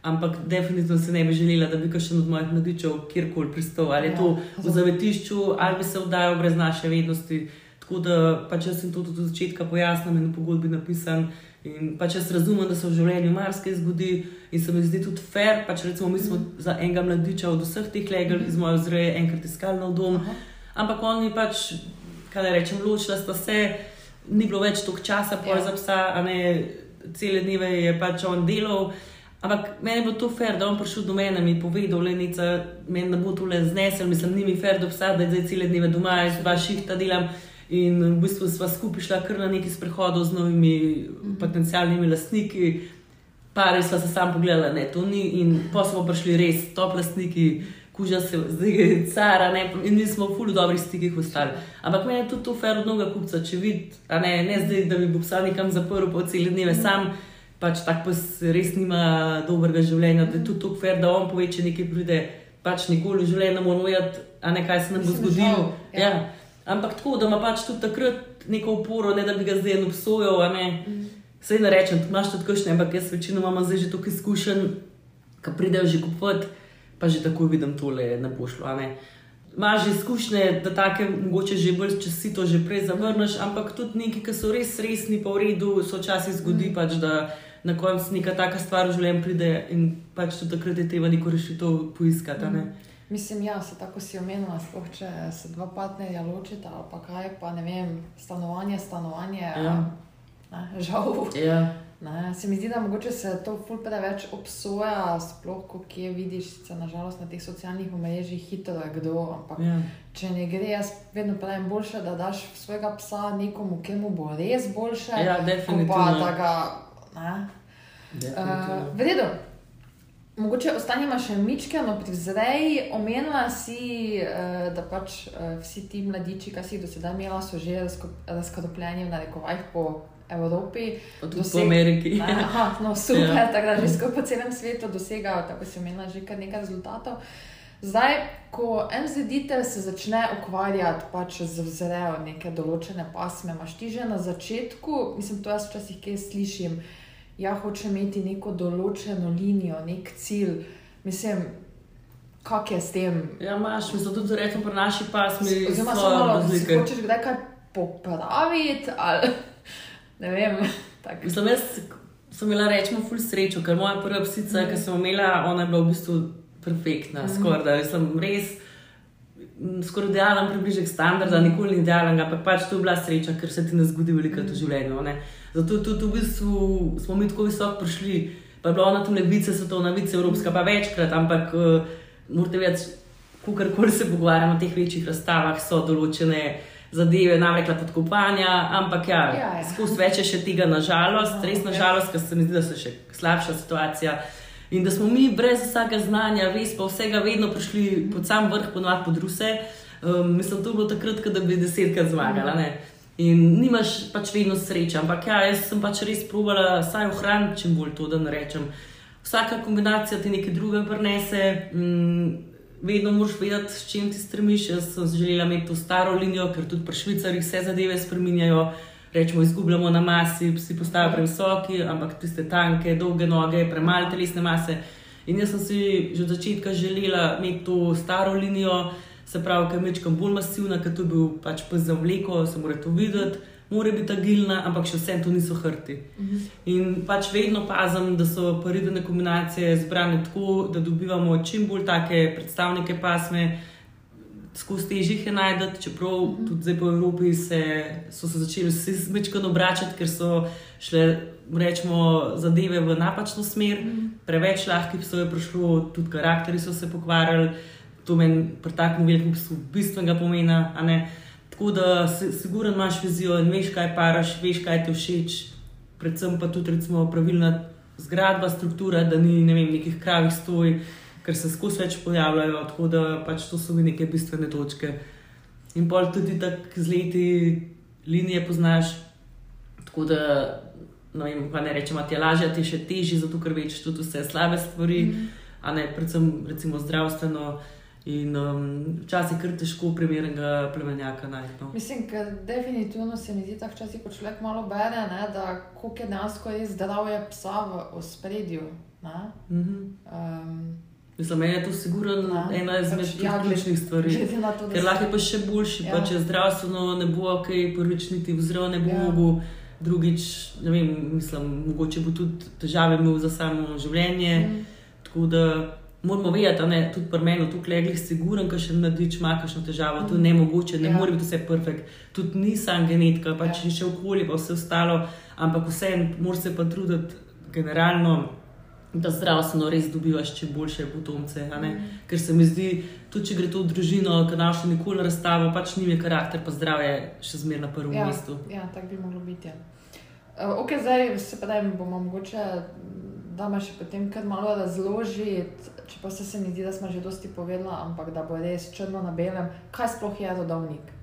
Ampak definitivno se ne bi želela, da bi kakšen od mojih mladičev kjerkoli pristal, ali je ja, to v zavetišču, ali bi se vdajal brez naše vednosti. Tako da pač jaz sem to tudi od začetka pojasnil in v pogodbi napisan. In pač jaz razumem, da se v življenju marsikaj zgodi in se mi zdi tudi fair. Pač recimo, mi smo mm. za enega mladiča od vseh teh legel iz moje vzreje enkrat iskali nov dom. Aha. Ampak oni pač, kaj rečem, ločila sta se, ni bilo več toliko časa ja. za psa, a ne cele dneve je pač on delal. Ampak meni bo to fair, da on prišel do mene in povedal, da me ne bo to le znesel, mislim, ni mi fair, da vsa, da zdaj cele dneve doma, jaz dva šihta delam. In v bistvu sva skupaj šla kar na neki sprehod z novimi mhm. potencialnimi lastniki, pa res sva se sam pogledala, ne, to ni. In pa smo prišli res top lastniki, kuža se, zdaj cara, ne, in mi smo v fully dobrih stikih ostali. Ampak meni je tudi to fair od mnoga kupca, če vidi, ne, ne zdaj, da bi bo psa nekam zaprl po cele dneve mm. sam pač tako pa res nima dobrega življenja, da je tudi tako fair, da on pove, če nekaj pride, pač nikoli v življenju ne moramo ujeti, a ne kaj se nam bo zgodilo. Ja. Ja. Ampak tako, da ima pač tudi takrat neko oporo, ne da bi ga zdaj obsojal. Vse mm. ne rečem, imaš tudi kakšne, ampak jaz večinoma imam zdaj že toliko izkušenj, ki pridejo že kupovati, pa že tako vidim tole ne bo šlo. Imaš že izkušnje, da take mogoče že bolj, če si to že prej zavrneš, ampak tudi neki, ki so res resni, pa v redu, so včasih zgodi mm. pač, da na koncu neka taka stvar v življenju pride in pač tudi takrat je treba neko rešitev poiskati. Mm. Mislim, ja, se tako si omenila, spoh, če se dva partnerja ločita ali pa kaj, pa ne vem, stanovanje, stanovanje, ja. ne, žal. Ja. Ne, se mi zdi, da mogoče se to ful preveč obsoja, sploh ko kje vidiš, se nažalost na teh socialnih omrežjih hitro je kdo. Ampak ja. če ne gre, jaz vedno pravim, boljše, da daš svojega psa nekomu, ki mu bo res boljše. Ja, definitivno. Pa da ga Uh, v redu. Mogoče ostanemo še mičkano pri vzreji. Omenila si, uh, da pač uh, vsi ti mladiči, ki si jih do sedaj imela, so že razkropljeni v narekovajih po Evropi. Tudi doseg... po Ameriki. Aha, no, super, ja. tako da že po celem svetu dosegajo, tako si omenila, že kar nekaj rezultatov. Zdaj, ko MZD-te se začne ukvarjati pač z vzrejo neke določene pasme, imaš ti že na začetku, mislim, to jaz včasih kaj slišim ja, hoče imeti neko določeno linijo, nek cilj. Mislim, kak je s tem? Ja, imaš, mislim, tudi rečemo pri naši pasmi. Oziroma, samo malo, si hočeš kdaj kaj popraviti, ali ne vem. Mislim, jaz sem imela rečemo ful srečo, ker moja prva psica, mm. ki sem imela, ona je bila v bistvu perfektna, mm. skoraj da sem res. Skoraj idealen približek standarda, nikoli ni idealen, ampak pač to je bila sreča, ker se ti ne zgodi veliko v življenju. Ne? Zato tudi v bistvu smo mi tako visoko prišli, pa je bila ona tam levica, svetovna vice, evropska, pa večkrat, ampak uh, morate več, kakorkoli se pogovarjamo o teh večjih razstavah, so določene zadeve, namreč podkopanja, ampak ja, ja, ja. skozi več je še tega, nažalost, no, res nažalost, ker se mi zdi, da so še slabša situacija. In da smo mi brez vsega znanja, res pa vsega, vedno prišli pod sam vrh, ponovadi pod ruse. Um, mislim, to je bilo takrat, da bi desetkrat zmagala. Ne? In nimaš pač vedno sreče, ampak ja, jaz sem pač res provala vsaj ohraniti čim bolj to, da ne rečem. Vsaka kombinacija ti nekaj drugega prenese, mm, vedno moraš vedeti, s čim ti stremiš. Jaz sem želela imeti to staro linijo, ker tudi pri švicarjih vse zadeve spreminjajo rečemo, izgubljamo na masi, vsi postajajo previsoki, ampak tiste tanke, dolge noge, premalo telesne mase. In jaz sem si že od začetka želela imeti to staro linijo, se pravi, ker je mečkam bolj masivna, ker to je bil pač za vleko, se mora to videti. Mora biti agilna, ampak še vsem to niso hrti. Uh mhm. In pač vedno pazim, da so paridne kombinacije zbrane tako, da dobivamo čim bolj take predstavnike pasme, skozi težjih je najdete, čeprav mm -hmm. tudi zdaj po Evropi se, so se začeli vsi zmečkano obračati, ker so šle rečemo, zadeve v napačno smer, mm -hmm. preveč lahkih psov je prišlo, tudi karakteri so se pokvarjali, to meni pri takem velikem psu bistvenega pomena. Tako da si siguren imaš vizijo in veš, kaj paraš, veš, kaj ti všeč, predvsem pa tudi recimo, pravilna zgradba, struktura, da ni ne vem, nekih kravih stoj ker se skozi več pojavljajo, tako da pač to so mi neke bistvene točke. In pol tudi tako z leti linije poznaš, tako da no, vem, ne rečemo, ti je lažje, ti je še težje, zato ker veš tudi vse slabe stvari, mm -hmm. a ne predvsem recimo zdravstveno. In um, včasih je kar težko primernega plemenjaka najti. No. Mislim, da definitivno se mi zdi, da včasih, ko človek malo bere, ne, da koliko je dejansko zdravje psa v spredju. Mm -hmm. um, Mislim, meni je to sigurno ja, ena izmed pač, ja, ključnih stvari. To, ker lahko je pa še boljši, ja. pa če zdravstveno ne bo ok, prvič niti vzrok ne bo ja. mogel, drugič, ne vem, mislim, mogoče bo tudi težave imel za samo življenje. Mm. Tako da moramo vedeti, da tudi pri meni tukaj legli siguren, ker še nadič ima kakšno težavo, mm. to je mm. ne mogoče, ne ja. more biti vse perfekt. Tudi nisem genetika, pač ja. še okolje, pa vse ostalo, ampak vseeno, moraš se pa truditi generalno da zdravstveno res dobivaš čim boljše potomce. Mm. Ker se mi zdi, tudi če gre to v družino, ki imaš nikoli razstavo, pač ni mi karakter, pa zdravje še zmeraj na prvem ja, mestu. Ja, tako bi moglo biti. Ja. Uh, ok, zdaj se pa da jim bomo mogoče. Da me še potem kar malo razloži, čeprav se mi zdi, da smo že dosti povedali, ampak da bo res črno na belem, kaj sploh je rodovnik.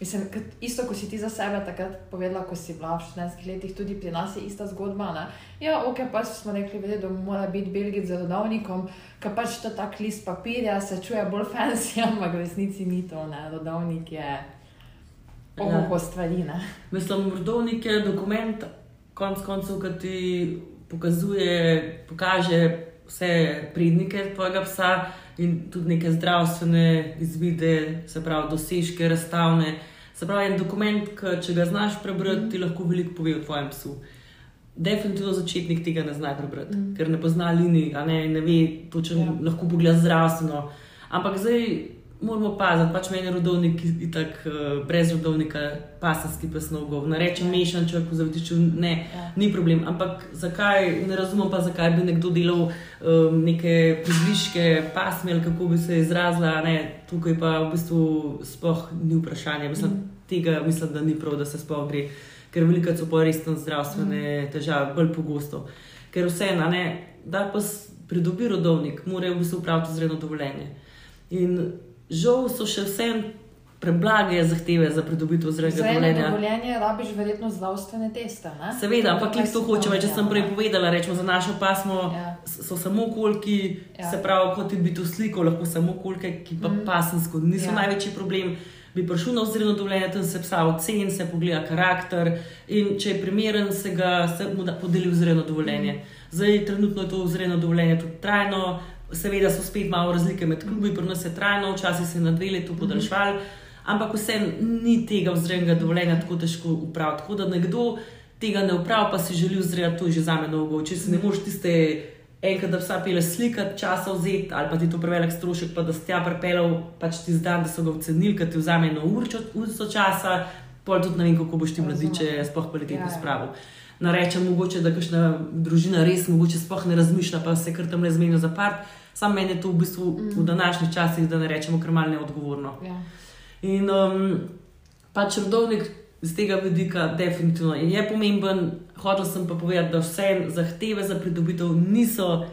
Mislim, isto, ko si ti za sebe takrat povedala, ko si bila v 14 letih, tudi pri nas je ista zgodba. Ne? Ja, ok, pa smo rekli, vede, da mora biti Belgij z rodovnikom, ker pač to tak list papirja se čuje bolj fancy, ampak v resnici ni to, ne? rodovnik je ohoho ja. stvari. Ne? Mislim, rodovnik je dokument, konc koncev, ki ti pokazuje, pokaže vse pridnike tvojega psa in tudi neke zdravstvene izvide, se pravi, dosežke, razstavne. Se pravi, en dokument, ki če ga znaš prebrati, ti lahko veliko pove o tvojem psu. Definitivno začetnik tega ne zna prebrati, mm. ker ne pozna linij, ne, ne ve, točno ja. lahko pogleda zdravstveno. Ampak zdaj moramo paziti, pač meni je rodovnik itak uh, brez rodovnika, pasanski pesnogov. Ne rečem ja. mešan človek v zavetišču, ne, ja. ni problem. Ampak zakaj, ne razumem pa, zakaj bi nekdo delal um, neke približke pasme ali kako bi se izrazila, ne, tukaj pa v bistvu sploh ni vprašanje. Mislim, mm. Tega mislim, da ni prav, da se sploh gre, ker veliko so pa resne zdravstvene mm. težave, bolj pogosto. Ker vseeno, da pa pridobi rodovnik, mora v bistvu upraviti zredno dovoljenje. In žal so še vsem preblage zahteve za pridobitev zdravega dovoljenja. Za dovoljenje rabiš verjetno zdravstvene teste. Ne? Seveda, ampak klik to hoče, če sem prej povedala, rečemo za našo pasmo, ja. so samo kolki, ja. se pravi, kot bi to sliko, lahko samo kolke, ki pa mm. pasensko niso ja. največji problem. Bi prišel na vzredno dovoljenje, tam se psa oceni, se pogleda karakter in če je primeren, se ga se mu da podeli vzredno dovoljenje. Mm. Zdaj, trenutno je to vzredno dovoljenje tudi trajno, Seveda so spet malo razlike med klubi, pri nas je trajno, včasih se je na dve leti podaljšval, ampak vse ni tega vzrejnega dovoljenja tako težko upraviti. Tako da nekdo, tega ne upravi, pa si želi vzrejati, to je že za me dolgo. Če si ne moreš tiste enkrat, da vsa pele slikati, časa vzeti, ali pa ti to prevelik strošek, pa da si tja pripeljal, pač ti zdan, da so ga ocenili, ker ti vzame eno uro časa, pol tudi ne vem, kako boš ti mladiče sploh kvalitetno ja, ja. spravil. Narečem mogoče, da kakšna družina res mogoče sploh ne razmišlja, pa se kar tam le zmenijo za part. Sam meni je to v bistvu mm. v današnjih časih, da ne rečemo, kar malo neodgovorno. Ja. In um, pač rodovnik z tega vidika definitivno je pomemben. Hotel sem pa povedati, da vse zahteve za pridobitev niso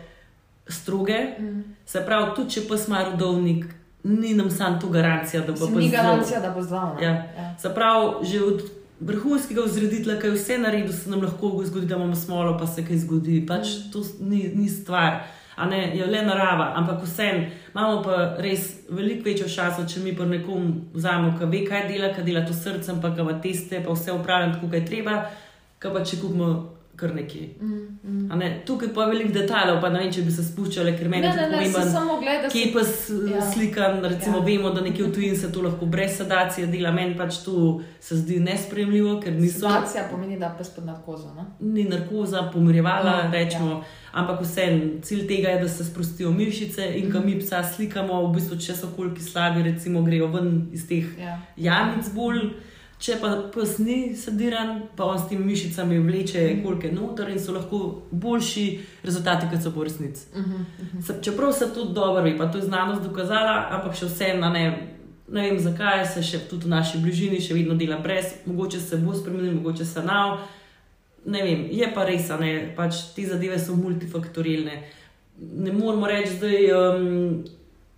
stroge. Mm. Se pravi, tudi če pa smo rodovnik, ni nam sam tu garancija, da bo zdravljen. Ni garancija, da bo zdravljen. Ja. Ja. Se pravi, že od vrhunskega vzreditla, ki je vse naredil, se nam lahko zgodi, da imamo smolo, pa se kaj zgodi. Pač mm. to ni, ni stvar ne je le narava, ampak vseeno imamo pa res veliko večjo šanso, če mi pa nekom vzamemo, ki ve, kaj dela, kaj dela to srcem, pa ga teste, pa vse upravljam kot je treba, kaj pa če kupimo. Kar nekje. Mm, mm. Ne, tukaj pa je veliko detajlov, pa ne vem, če bi se spuščali, ker meni je to pomembno. Kje pa ja. slikam, recimo, ja. vemo, da nekje v tujini se to lahko brez sedacije dela, meni pač to se zdi nespremljivo. Sedacija pomeni, da pa spod narkoza. Ne? Ni narkoza, pomirjevala, no, rečemo. Ja ampak vseeno, cilj tega je, da se sprostijo mišice in ko mi psa slikamo, v bistvu, če so koliki slabi, recimo, grejo ven iz teh ja. jamic bolj. Če pa pes ni sediran, pa on s temi mišicami vleče mhm. kolike noter in so lahko boljši rezultati, kot so po resnici. Uh -huh, uh -huh. Čeprav se to dobro ve, pa to je znanost dokazala, ampak še vseeno ne, ne vem, zakaj se še tudi v naši bližini še vedno dela brez, mogoče se bo spremenil, mogoče se nav ne vem, je pa res, da pač te zadeve so multifaktorilne. Ne moramo reči, da je, um,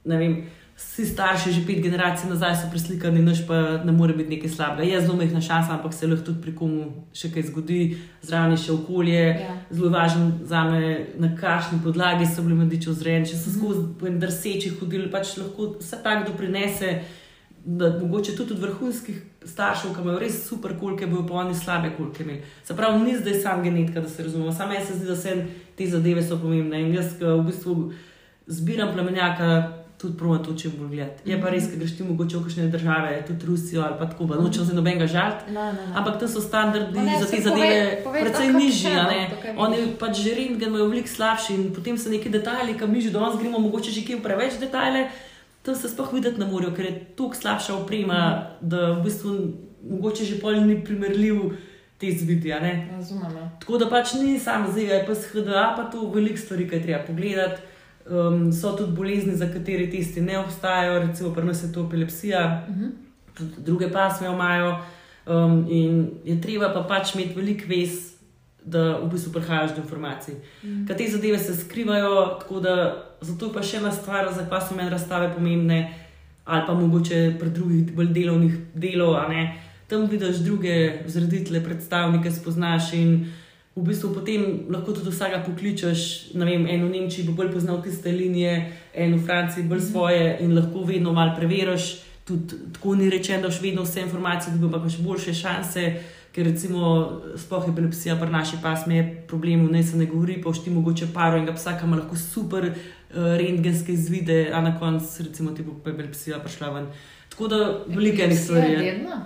ne vem. Vsi starši, že pet generacij nazaj, so preslikani, noč pa ne more biti nekaj slabega. Je zelo majhna šansa, ampak se lahko tudi pri komu še kaj zgodi, zraven je še okolje. Ja. Zelo važno za me, na kakšni podlagi so bili mladiči vzrejeni, če so mhm. skozi mm -hmm. drseči hodili, pač lahko vse tako doprinese da mogoče tudi od vrhunskih staršev, ki imajo res super kulke, bojo pa oni slabe kulke imeli. Se pravi, ni zdaj sam genetika, da se razumemo, samo jaz se zdi, da se te zadeve so pomembne. In jaz v bistvu zbiram plemenjaka. Tudi prvo to, če bolj gledati. Je pa res, da greš ti mogoče v kakšne države, tudi Rusijo ali pa tako, da nočem se nobenega žaliti. Ampak tam so standardi za te zadeve precej nižji. Oni pač že rentgen imajo veliko slabši in potem so neki detajli, kam mi že danes gremo, mogoče že kje v preveč detajle tam se sploh videti ne morejo, ker je tako slabša oprema, mm. da v bistvu mogoče že pol ni primerljiv te zvidi. Razumem. Ja. Tako da pač ni samo zdaj, pa se HDA, pa tu veliko stvari, ki treba pogledati. Um, so tudi bolezni, za katere testi ne obstajajo, recimo pri nas je to epilepsija, uh mhm. -huh. tudi druge pasme imajo. Um, in je treba pa pač imeti veliko vez, da v bistvu prihajaš do informacij. Mm. Ker te zadeve se skrivajo, tako da zato je pa še ena stvar, zakaj so meni razstave pomembne, ali pa mogoče pri drugih bolj delovnih delov. Tam vidiš druge zreditele, predstavnike, spoznaš in v bistvu potem lahko tudi vsega pokličeš. Vem, en v Nemčiji bo bolj poznal tiste linije, en v Franciji bolj mhm. svoje in lahko vedno malo preveriš. Tudi tako ni rečeno, da boš vedno vse informacije, da boš boljše šanse ker recimo spoh epilepsija pri naši pasmi je problem, ne se ne govori, pa všti mogoče paro in ga psa, ki ima lahko super uh, rentgenske izvide, a na koncu recimo ti bo epilepsija prišla ven. Tako da velike stvari. Je dedna?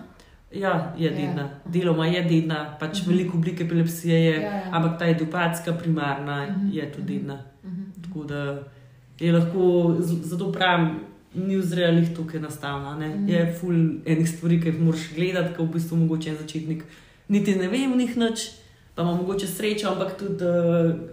Ja, je ja. dedna. Deloma je dedna, pač uh mhm. -huh. veliko oblike epilepsije je, ja, ja. ampak ta edupatska primarna uh mhm. -huh. je tudi dedna. Uh mhm. -huh. Tako da je lahko, zato pravim, ni vzrejalih tukaj enostavno. Mm. Je ful enih stvari, ki jih moraš gledati, kot v bistvu mogoče en začetnik. Niti ne vem, njih noč, pa ima mogoče srečo, ampak tudi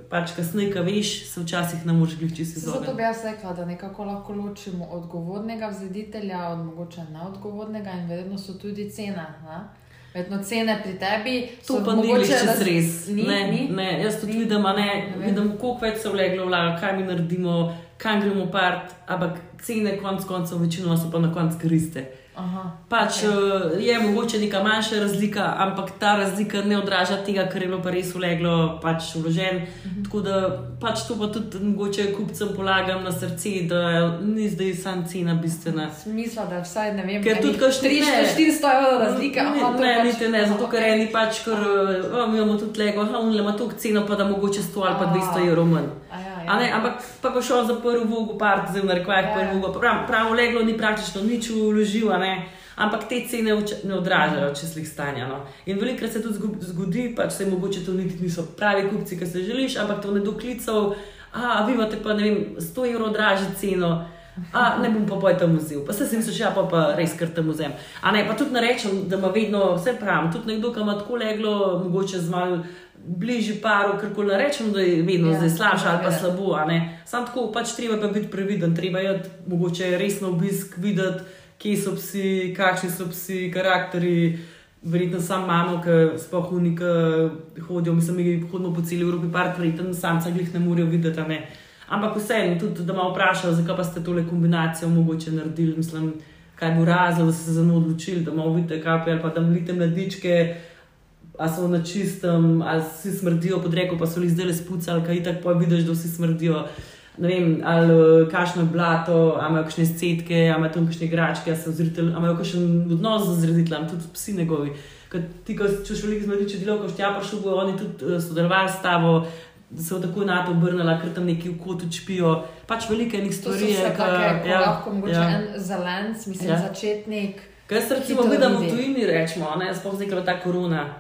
pač kasneje, kaj veš, se včasih ne moreš gledati čisto izogniti. Zato bi jaz rekla, da nekako lahko ločimo odgovornega vzeditelja od mogoče neodgovornega in vedno so tudi cena. Ne? Vedno cene pri tebi. To pa ni več res. Ni, ne, ni? ne, jaz tudi vidim, ne, ne vidim, koliko več se vleglo, vlaga, kaj mi naredimo, kam gremo part, ampak cene konc koncev večino so pa na koncu kriste. Pač okay. Eh, je mogoče neka manjša razlika, ampak ta razlika ne odraža tega, kar je bilo pa res uleglo, pač vložen. Uh mhm. -huh. Tako da pač to pa tudi mogoče kupcem polagam na srce, da ni zdaj sam cena bistvena. Smisla, da vsaj ne vem, ker tudi kaj 400 evrov razlika. Ne, aha, ne, pač, niti ne, zato ker eni pač, ker oh, imamo tudi lego, ah, imamo toliko ceno, pa da mogoče 100 ali pa 200 evrov manj. Ja, ne, ampak pa pa šel za prvi vlogo, part, zdaj v rekvajih ja. prvi vlogo. Prav, pravo leglo ni praktično nič vložil, ampak te cene ne odražajo čistih stanja. No. In velikokrat se tudi zgodi, pač se mogoče to niti niso pravi kupci, ki se želiš, ampak to ne doklical, a vi imate pa ne vem, 100 evrov dražji ceno. A, ne bom pa boj tam vzel, pa se si misliš, ja, pa, pa res kar tam vzem. A ne, pa tudi ne rečem, da ima vedno vse pravim. Tudi nekdo, ki ima tako leglo, mogoče z malo bližji paru, ker koli ne rečem, da je vedno Ja, zdaj slabše ali pa seveda. slabo. a ne. Sam tako pač treba pa biti previden, treba je mogoče resno obisk videti, kje so psi, kakšni so psi, karakteri. Verjetno sam imamo, ki sploh unika hodijo, mislim, mi hodimo po celi Evropi, par preten, samca jih ne morejo videti. a Ne. Ampak vseeno, tudi da me vprašajo, zakaj pa ste tole kombinacijo mogoče naredili, mislim, kaj bo razlog, da ste se za njo odločili, da malo vidite kape ali pa da mlite mladičke, a so na čistem, ali si smrdijo pod reko, pa so jih zdaj le spucali, kaj tako pa vidiš, da vsi smrdijo. Ne vem, ali eh, kakšno je blato, ali imajo kakšne scetke, ali imajo tam kakšne igračke, ali imajo kakšen odnos z zrediteljem, tudi psi njegovi. Ti, ko češ veliko zmediče delo, ko štja prišel, bojo oni tudi eh, sodelovali s tabo, so tako na to obrnili, ker tam neki v kotu čpijo. Pač veliko enih stvari je, take, ko ja, lahko mogoče ja. en zelenc, mislim, Ja. začetnik. Kaj se recimo vidimo v tujini, rečemo, ne, sploh zdaj, ko je ta korona.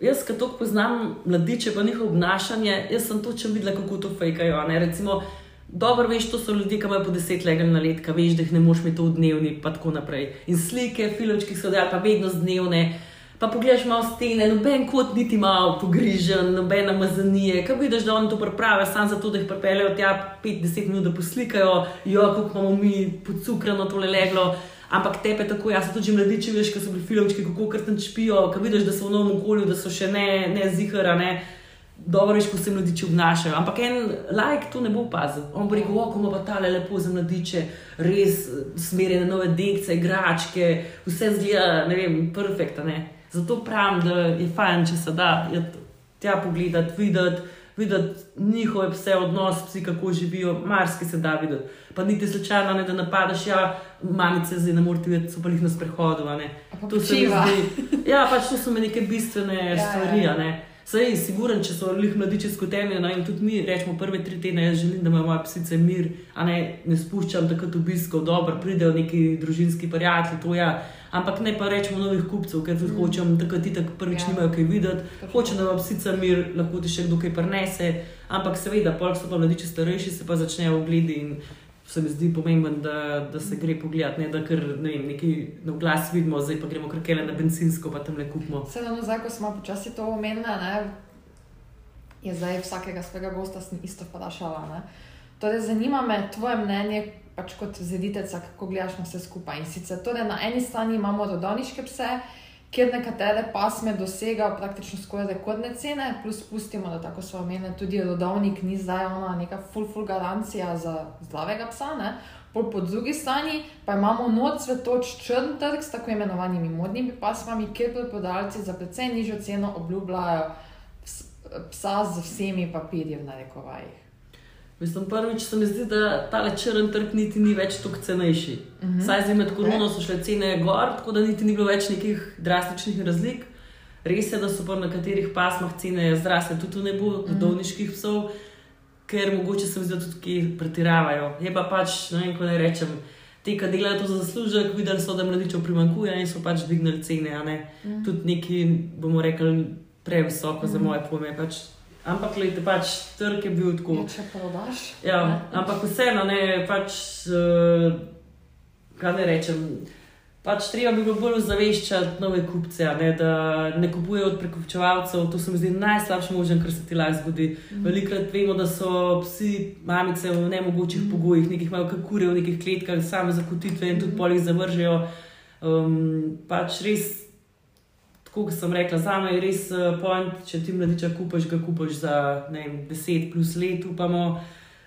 Jaz, ki to poznam, mladiče pa njihovo obnašanje, jaz sem točno videla, kako to fejkajo. ne. Recimo, dobro veš, to so ljudje, ki imajo po deset legel na let, ki veš, da jih ne moš imeti v dnevni, pa tako naprej. In slike, filmčki so dali pa vedno z dnevne. Pa pogledaš malo stene, noben kot niti malo pogrižen, nobena mazanije. Kaj vidiš, da oni to pripravijo, samo zato, da jih pripeljejo tja 5-10 minut, da poslikajo, jo, kako imamo mi podcukrano tole leglo. Ampak tepe tako, jaz tudi mladiči, veš, ki so bili filmčki, kako kar tam špijo, ki vidiš, da so v novem okolju, da so še ne, ne zihara, ne. Dobro veš, ko se mladiči obnašajo. Ampak en like to ne bo opazil. On bo rekel, oko ima pa tale lepo za mladiče, res smerjene nove dekce, igračke, vse zgleda, ne vem, perfekta. Zato pravim, da je fajn, če se da tja pogledati, videti, videti njihove pse, odnos, psi, kako živijo, marsikaj se da videti. Pa niti slučajno ne da napadaš, ja, mamice zdaj ne morete videti, so pa jih na prehodu. a ne. A pa To se mi zdi. Ja, pač to so mi neke bistvene Ja, ja, ja. Sej, siguren, če so lih mladiči skoteni, no in tudi mi rečemo prve tri tedne, jaz želim, da imajo moje psice mir, a ne, ne spuščam takrat obiskov, dobro, pridejo neki družinski prijatelji, to ja. Ampak ne pa rečemo novih kupcev, ker tudi mm. hočem, takrat ti tako prvič Ja. nimajo kaj videti, Točno. hoče, da ima psica mir, lahko ti še kdo kaj prenese, ampak seveda, pol so pa mladiči starejši, se pa začnejo ogledi in se mi zdi pomemben, da, da se gre pogledat, ne da kar ne vem, neki na glas vidimo, zdaj pa gremo krkele na benzinsko, pa tam le kupimo. Sedaj, no, zdaj, ko smo počasi to omenili, je zdaj vsakega svojega gosta isto vprašala. Torej, zanima me tvoje mnenje, pač kot zediteljica, kako gledaš na vse skupaj. In sicer, torej, na eni strani imamo rodovniške pse, kjer nekatere pasme dosegajo praktično skoraj rekordne cene, plus pustimo, da tako so omenjene, tudi rodovnik ni zdaj ona neka full, full garancija za zdravega psa. Ne. Pol po drugi strani pa imamo noč svetoč črn trg s tako imenovanimi modnimi pasmami, kjer preprodajalci za precej nižjo ceno obljubljajo ps- psa z vsemi papirji v narekovajih. Mislim, prvič se mi zdi, da ta črn trg niti ni več tako cenejši. Uh -huh. Saj zdaj med korono so šle cene gor, tako da niti ni bilo več nekih drastičnih razlik. Res je, da so pa na nekaterih pasmah cene zrasle tudi v nebo, uh -huh. dovniških psov, ker mogoče se mi zdi, da tudi ki pretiravajo. Je pa pač, ne vem, ko ne rečem. Te, ki delajo to za zaslužek, videli so, da mladičev primankuje in so pač dvignili cene. ne. Mhm. Tudi neki, bomo rekli, previsoko za moje pojme. Pač. Ampak, gledajte, pač trg je bil tako. Ja, če prodaš. Ja, ne. ampak vseeno, ne, pač, uh, kaj ne rečem. Pač treba bi bilo bolj ozaveščati nove kupce, ne, da ne kupujejo od prekupčevalcev. To se mi zdi najslabše možen, kar se ti lahko zgodi. Mm. Velikrat vemo, da so psi, mamice v nemogočih mm. pogojih, nekih imajo kakure v nekih kletkah, same zakotitve in tudi polih zavržejo. Um, pač res, tako kot sem rekla, za me je res uh, point, če ti mladiča kupaš, ga kupaš za vem, 10 plus let, upamo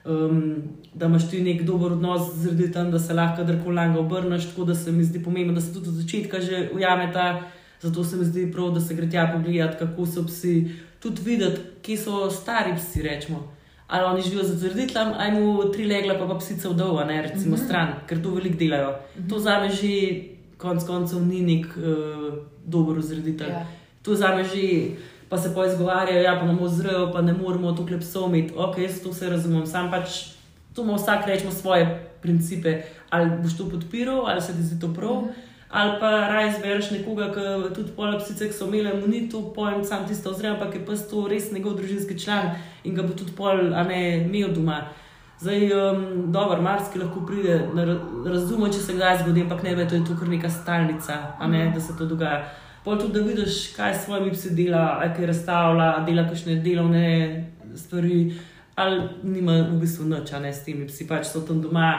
um, da imaš ti nek dober odnos z reditem, da se lahko kadarkoli langa obrneš. Tako da se mi zdi pomembno, da se tudi od začetka že ujameta. Zato se mi zdi prav, da se gre tja pogledati, kako so psi, tudi videti, kje so stari psi. Rečemo. Ali oni živijo za zreditlem, ali mu tri legla, pa pa psice vdova, ne recimo mm -hmm. stran, ker to veliko delajo. Mm -hmm. To za me že konec koncev ni nek uh, dober zreditelj. Ja. To za me že pa se pa izgovarjajo, ja, pa imamo zrejo, pa ne moremo to kljub psov imeti. Ok, jaz to vse razumem, sam pač tu ima vsak rečemo svoje principe. Ali boš to podpiral, ali se ti zdi to prav. Mm -hmm. Ali pa raje zbereš nekoga, ki tudi pole psice, ki so imeli imunito, pojem sam tisto ozrem, ampak je pa to res njegov družinski član in ga bo tudi pol, a ne imel doma. Zdaj, um, dobro, marsikaj lahko pride, razumem, če se kdaj zgodi, ampak ne ve, to je tu kar neka stalnica, a ne da se to dogaja. Pol tudi, da vidiš, kaj s svojimi psi dela, kaj razstavlja, dela kakšne delovne stvari, ali nima v bistvu noč, a ne s temi psi, pač so tam doma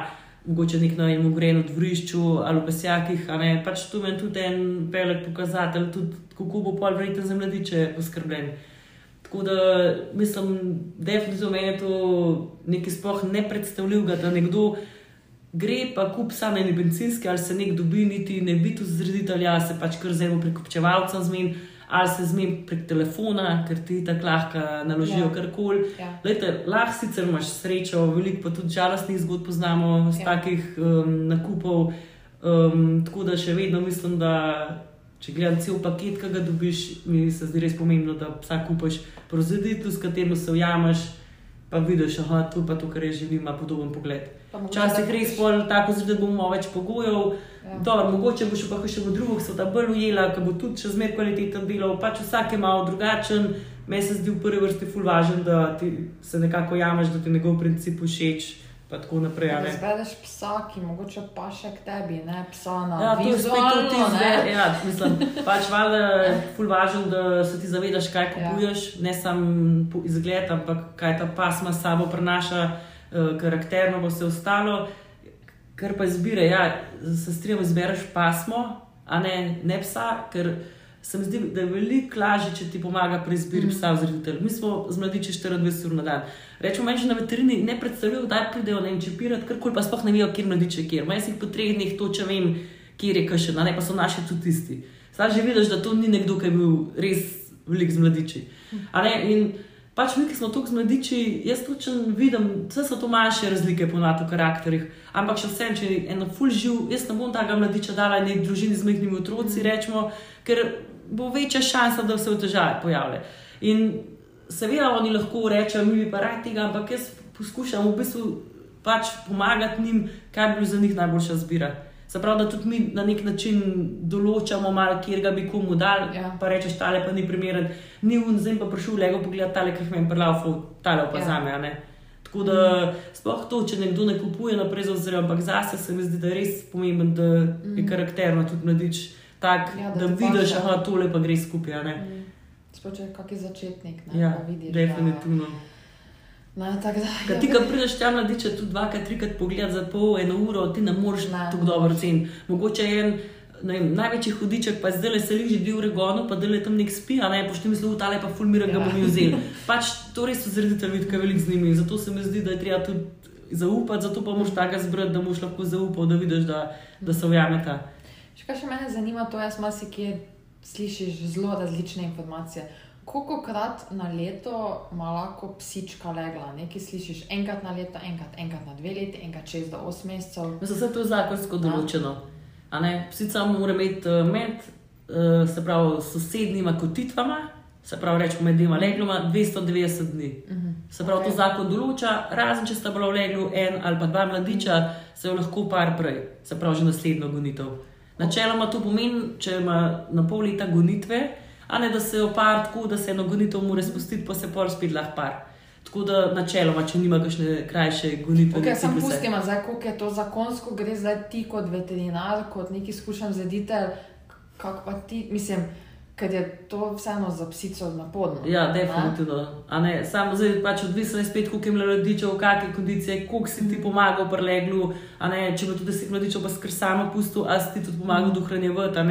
mogoče nek na enem grenu dvorišču ali v besjakih. Pač tu je tudi en velik pokazatelj, tudi kako bo pol vreten za mladiče poskrbljen. Tako da mislim, definitivno meni je to nekaj sploh nepredstavljivega, da nekdo gre pa kup samo eni benzinski ali se nek dobi, niti ne bi tu zreditelja, se pač kar zelo prekupčevalcem zmeni ali se zmem prek telefona, ker ti tako lahko naložijo ja. karkoli. Ja. Lahko sicer imaš srečo, veliko pa tudi žalostnih zgodb poznamo z ja. takih um, nakupov. Um, tako da še vedno mislim, da če gledam cel paket, ki ga dobiš, mi se zdi res pomembno, da vsak kupaš proziditev, s katerim se ujameš pa vidiš, da je to, pa to, kar je živim, ima podoben pogled. Včasih res pol tako zdi, da bomo več pogojev. Ja. Dobro, mogoče boš pa še v drugih se ta bolj ujela, ker bo tudi še zmer kvaliteten delal. Pač vsak je malo drugačen. Meni se zdi v prvi vrsti fulvažen, da ti se nekako jameš, da ti njegov princip všeč pa tako naprej. Da zvedeš psa, ki mogoče pa še k tebi, ne psa na ja, vizualno. To je spet ja, mislim, pač valjda je ful važen, da se ti zavedaš, kaj ja. kupuješ, ja. ne samo izgled, ampak kaj ta pasma s sabo prenaša, uh, karakterno bo se ostalo. Ker pa izbire, ja, se strinjam, izbereš pasmo, a ne, ne psa, ker se mi zdi, da je veliko lažje, če ti pomaga pri izbiri mm. psa vzreditelj. Mi smo z mladiči 24 ur na dan. Rečemo, meni že na veterini ne predstavljajo, da pridejo na enčipirati, ker koli pa sploh ne vejo, kje mladiče je kjer. Meni si po treh dneh to, če vem, kje je kašen, ne pa so naši tudi tisti. Zdaj že vidiš, da to ni nekdo, ki je bil res velik z mladiči. In pač mi, ki smo tukaj z mladiči, jaz točno vidim, vse so to manjše razlike po NATO karakterih. Ampak še vsem, če je eno full živ, jaz ne bom tega mladiča dala neki družini z majhnimi otroci, rečemo, ker bo večja šansa, da se v težave pojavlja. In seveda oni lahko rečejo, mi pa raj tega, ampak jaz poskušam v bistvu pač pomagati njim, kaj bi bilo za njih najboljša zbira. Se pravi, da tudi mi na nek način določamo, malo, kjer ga bi komu dal, ja. pa rečeš, tale pa ni primeren, ni un, zdaj pa prišel lego pogled, tale, ki jih imam prelavo, tale pa ja. za me. Tako da, sploh to, če nekdo ne kupuje naprej za oziroma, ampak zase se mi zdi, da je res pomemben, da je karakterno tudi mladič tak, ja, da, da vidiš, da tole pa gre skupaj. Mm. Spoče, kak je začetnik. Ne, ja, vidiš, definitivno. Na, tak, da, ja, ti, ki prideš tam mladiče, tu dvakrat, trikrat pogled za pol, eno uro, ti ne moreš tako dobro ceniti. Mogoče je en vem, največji hudiček, pa zdaj le se liži dve ure gonu, pa da le tam nek spi, a ne pošti misli, da je pa fulmira, ga ja. bomo vzeli. Pač to res so zreditelji, ki velik z njimi. Zato se mi zdi, da je treba tudi zaupati, zato pa moš tako zbrati, da moš lahko zaupati, da vidiš, da, da se ujameta. Še kaj še mene zanima, to jaz masi, ki slišiš zelo različne informacije. Koliko krat na leto ima lahko psička legla? Nekaj slišiš enkrat na leto, enkrat, enkrat na dve leti, enkrat čez do osem mesecev. Mislim, da je to zakonsko določeno. Psica mora imeti eh, med, eh, se pravi, sosednjima kotitvama, se pravi, rečemo med dvema legloma, 290 dni. Uh mhm. -huh. Se pravi, okay. to zakon določa, razen če sta bila v leglu en ali pa dva mladiča, se jo lahko par prej, se pravi, že naslednjo gonitev. Načeloma to pomeni, če ima na pol leta gonitve, a ne da se opar tako, da se eno gonitev mora spustiti, pa se pol spet lahko par. Tako da načeloma, če nima kakšne krajše gonitve. Okay, sam pustim, zdaj, koliko je to zakonsko, gre zdaj ti kot veterinar, kot neki skušam zeditelj, kako pa ti, mislim. Ker je to vseeno za psico napodno. Ja, definitivno. Samo zdaj pač odvisno je spet, koliko je mladičev, v kakšni kondiciji, koliko si ti pomagal pri leglu. Če bo tudi deset mladičev, pa skr samo pusto, a si ti tudi pomagal mm. dohranjevati.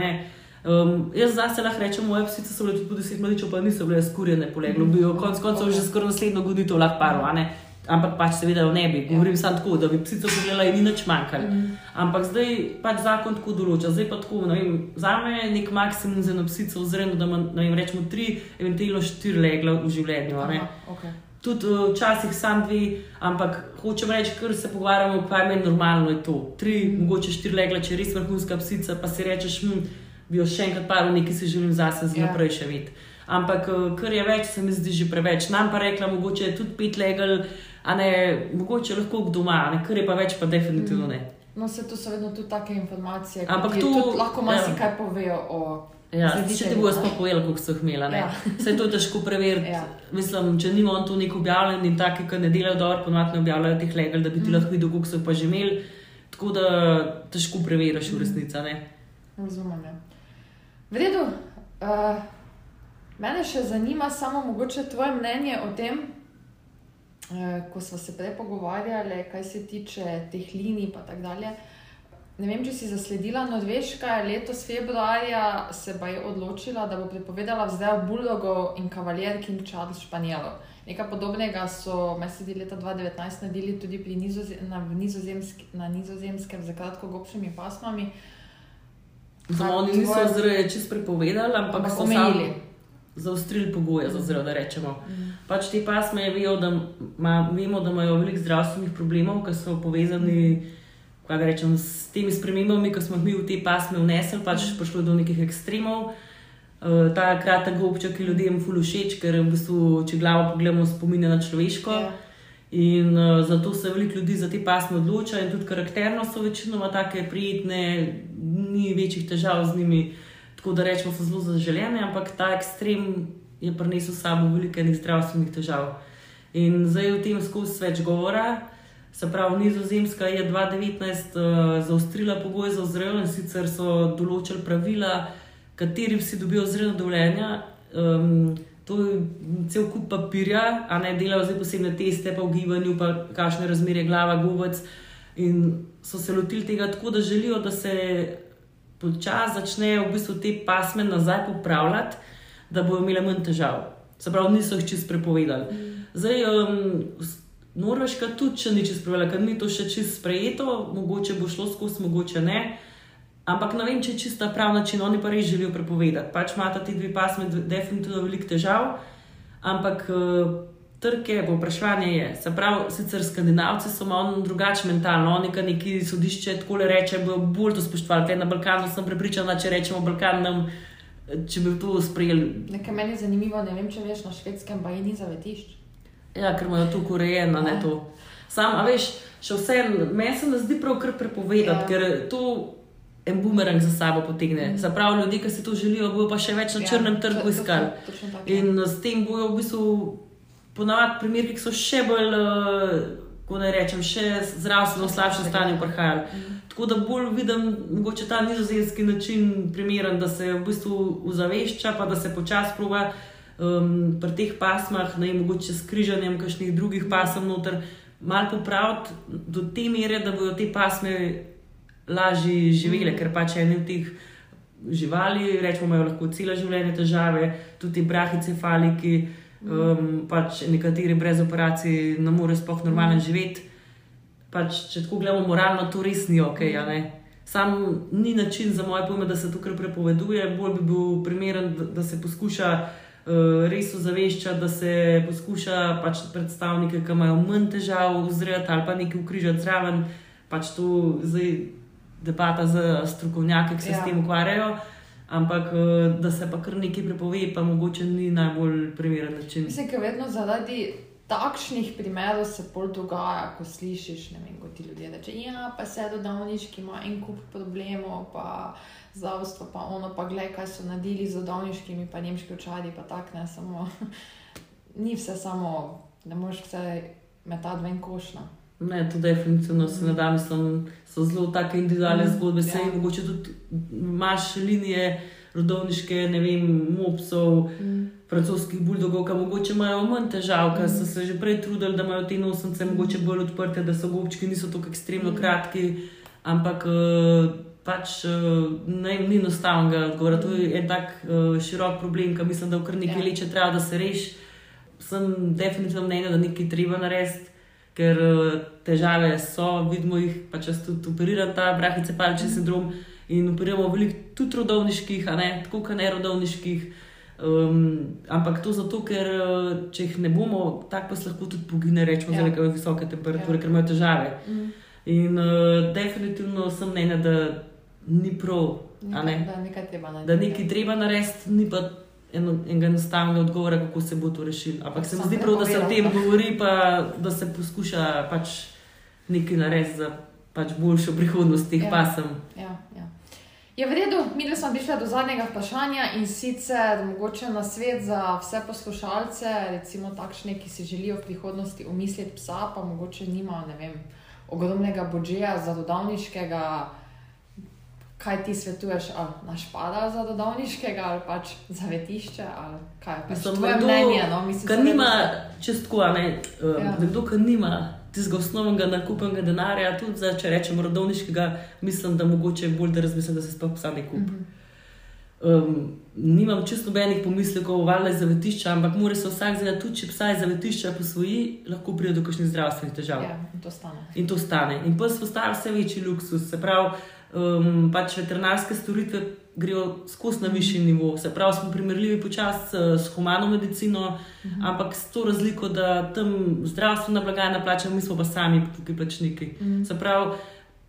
Um, jaz zase lahko rečem, moje psice so bile tudi deset mladičev, pa niso bile skurjene po leglu. Mm. Konc koncev okay. že skoraj naslednjo goditev lahko paro. Mm ampak pač seveda ne bi. Govorim ja. samo tako, da bi psico pogledala in ni nič manjkalo. Mm. Ampak zdaj pač zakon tako določa. Zdaj pa tako, vem, za me je nek maksimum za eno psico, oziroma da ima rečemo tri, eventualno štiri legla v življenju. Okay. Tudi eh, včasih sam dve, ampak hočem reči, ker se pogovarjamo, kaj meni normalno je to. Tri, mm. mogoče štiri legla, če je res vrhunska psica, pa si rečeš, hm, bi jo še enkrat paro, nekaj si želim zase za ja. naprej yeah. še videti. Ampak eh, kar je več, se mi zdi že preveč. Nam pa rekla, mogoče tudi pet legal a ne mogoče lahko doma, ne, kar je pa več, pa definitivno ne. No, se to so vedno tudi take informacije, Ampak ki tudi lahko marsikaj ja. povejo o. Ja, če ti bojo ne? sploh povedali, koliko so jih imeli. Ja. Vse je to težko preveriti. Ja. Mislim, če nima on to nek objavljen in taki, ki ne delajo dobro, ponovadi ne objavljajo teh legal, da bi ti Mhm. lahko videl, koliko so jih pa že imeli. Tako da težko preveriš v resnici. a ne. Razumem. Ja. V redu. Uh, mene še zanima samo mogoče tvoje mnenje o tem, ko smo se prej pogovarjali, kaj se tiče teh linij in tako dalje. Ne vem, če si zasledila Norveška, je letos februarja se pa je odločila, da bo prepovedala vzrejo buldogov in kavaljerk in Charles Španjelov. Nekaj podobnega so meseci leta 2019 naredili tudi pri nizoze, na, nizozemsk, na nizozemskem z kratko gobšimi pasmami. Samo oni niso zreje čist prepovedali, ampak, Ampak so omejili. samo zaostrili pogoje za zrejo, da rečemo. Mm. Pač te pasme vejo, da, ma, vemo, da imajo veliko zdravstvenih problemov, ki so povezani da rečem, s temi spremembami, ki smo jih mi v te pasme vnesli, pač prišlo je do nekih ekstremov. Uh, ta kratek gobček je ljudem ful všeč, ker v bistvu, če glavo pogledamo, spominja na človeško. Ja. In uh, zato se veliko ljudi za te pasme odloča, in tudi karakterno so večinoma tako prijetne, ni večjih težav z njimi, tako da rečemo, so zelo zaželene, ampak ta ekstrem je prinesel s sabo veliko enih zdravstvenih težav. In zdaj o tem skozi več govora. Se pravi, Nizozemska je 2019 uh, zaostrila pogoje za ozrejo in sicer so določili pravila, kateri vsi dobijo ozrejno dovoljenje. Um, to je cel kup papirja, a ne delajo zdaj posebne teste, pa v gibanju, pa kakšne razmere glava, gobec. In so se lotili tega tako, da želijo, da se počasi začnejo v bistvu te pasme nazaj popravljati, da bodo imeli manj težav. Se pravi, niso jih čist prepovedali. Zdaj, um, Norveška tudi še ni čist prepovedala, ker ni to še čist sprejeto, mogoče bo šlo skozi, mogoče ne. Ampak ne vem, če je čista prav način, oni pa res želijo prepovedati. Pač imata ti dve pasme definitivno veliko težav, ampak uh, trke, povpraševanje je. Se pravi, sicer skandinavci so malo drugače mentalno, oni, ki neki sodišče tako reče, bodo bolj to spoštovali. Tle na Balkanu sem prepričana, če rečemo Balkan, nam, če bi to sprejeli. Nekaj meni je zanimivo, ne vem, če veš, na švedskem pa je ni zavetišč. Ja, ker imajo to urejeno, ne Ja. to. Sam, a veš, še vse, meni se ne zdi prav kar prepovedati, Ja. ker to en bumerang za sabo potegne. Mm. Zaprav ljudje, ki si to želijo, bojo pa še več na ja, črnem trgu iskali. ja. In s tem bojo v bistvu ponavadi primeri, ki so še bolj, uh, ko ne rečem, še zdravstveno v slabšem stanju prihajali. Mhm. Tako da bolj vidim, mogoče ta nizozemski način primeren, da se v bistvu ozavešča, pa da se počasi proba um, pri teh pasmah, ne mogoče s križanjem kakšnih drugih pasem noter, malo popraviti do te mere, da bodo te pasme lažje živele, Mhm. ker pač ene od teh živali, rečemo, imajo lahko celo življenje težave, tudi brahicefaliki, um, pač nekateri brez operacij ne morejo sploh normalno živeti. Pač, če tako gledamo moralno, to res ni ok. Sam ni način za moje pojme, da se to kar prepoveduje, bolj bi bil primeren, da, da se poskuša uh, res ozaveščati, da se poskuša pač predstavnike, ki imajo manj težav, vzreti ali pa nekaj ukrižati zraven. Pač to zdaj debata za strokovnjake, ki se ja. S tem ukvarjajo. Ampak uh, da se pa kar nekaj prepove, pa mogoče ni najbolj primeren način. Mislim, da vedno zaradi takšnih primerov se pol dogaja, ko slišiš, ne vem, kot ti ljudje reče, ja, pa se rodovniški ima en kup problemov, pa zdravstvo, pa ono, pa gled, kaj so naredili z rodovniškimi, pa nemški očadi, pa tak ne, samo, ni vse samo, ne moreš vse metati ven košna. Ne, to definitivno se ne da, mislim, so zelo take individualne Mm, zgodbe. Sej, ja. mogoče tudi imaš linije rodovniške, ne vem, mopsov, Mm. francoskih buldogov, ki mogoče imajo manj težav, ker so se že prej trudili, da imajo te nosence mogoče bolj odprte, da so gobčki niso tako ekstremno Mm. kratki, ampak eh, pač eh, ne, ni enostavnega odgovora. To je en tak eh, širok problem, ki mislim, da v kar nekaj Ja. leče treba, da se reši. Sem definitivno mnenja, da nekaj treba narediti. Ker eh, težave so, vidimo jih, pa če tudi operira ta brahicepalčni sindrom in operiramo veliko tudi rodovniških, a ne tako, kot ne rodovniških. Um, ampak to zato, ker eh, če jih ne bomo, tako pa se lahko tudi pogine, rečemo, Ja. ja. zaradi visoke temperature, Ja. ja. ker imajo težave. Mm. In uh, definitivno sem mnenja, da ni prav, Nekaj, ne. da nekaj treba narediti. da nekaj treba narediti, ni pa eno, enega enostavnega odgovora, kako se bo to rešilo. Ampak se mi zdi prav, da se o tem govori, pa da se poskuša pač nekaj narediti za pač boljšo prihodnost teh Ja. pasem. Ja, ja. Je v redu, mi smo prišli do zadnjega vprašanja in sicer mogoče na svet za vse poslušalce, recimo takšne, ki si želijo v prihodnosti umisliti psa, pa mogoče nimajo, ne vem, ogromnega budžeta za dodavniškega. Kaj ti svetuješ, ali naš pada za dodavniškega, ali pač zavetišče, ali kaj pač Mislim, tvoje nekdo, mnenje? No? Mislim, seveda nima čestko, a ne, um, Ja. nekdo, ki nima tistega osnovnega nakupenega denarja, tudi za, če rečemo, rodovniškega, mislim, da mogoče bolj da razmislim, da se sploh psa ne kupi. Mhm. Um, nimam čisto nobenih pomislekov, valjda je zavetišča, ampak mora se vsak zavedati, tudi če psa iz zavetišča posvoji, lahko pride do kakšnih zdravstvenih težav. Ja, in to stane. In to stane. In pes postaja vse večji luksus. Se pravi, um, pač veterinarske storitve grejo skozi na višji nivo. Se pravi, smo primerljivi počasi uh, s humano medicino, mhm. ampak s to razliko, da tam zdravstvena blagajna plača, mi smo pa sami tukaj plačniki. Mhm. Se pravi,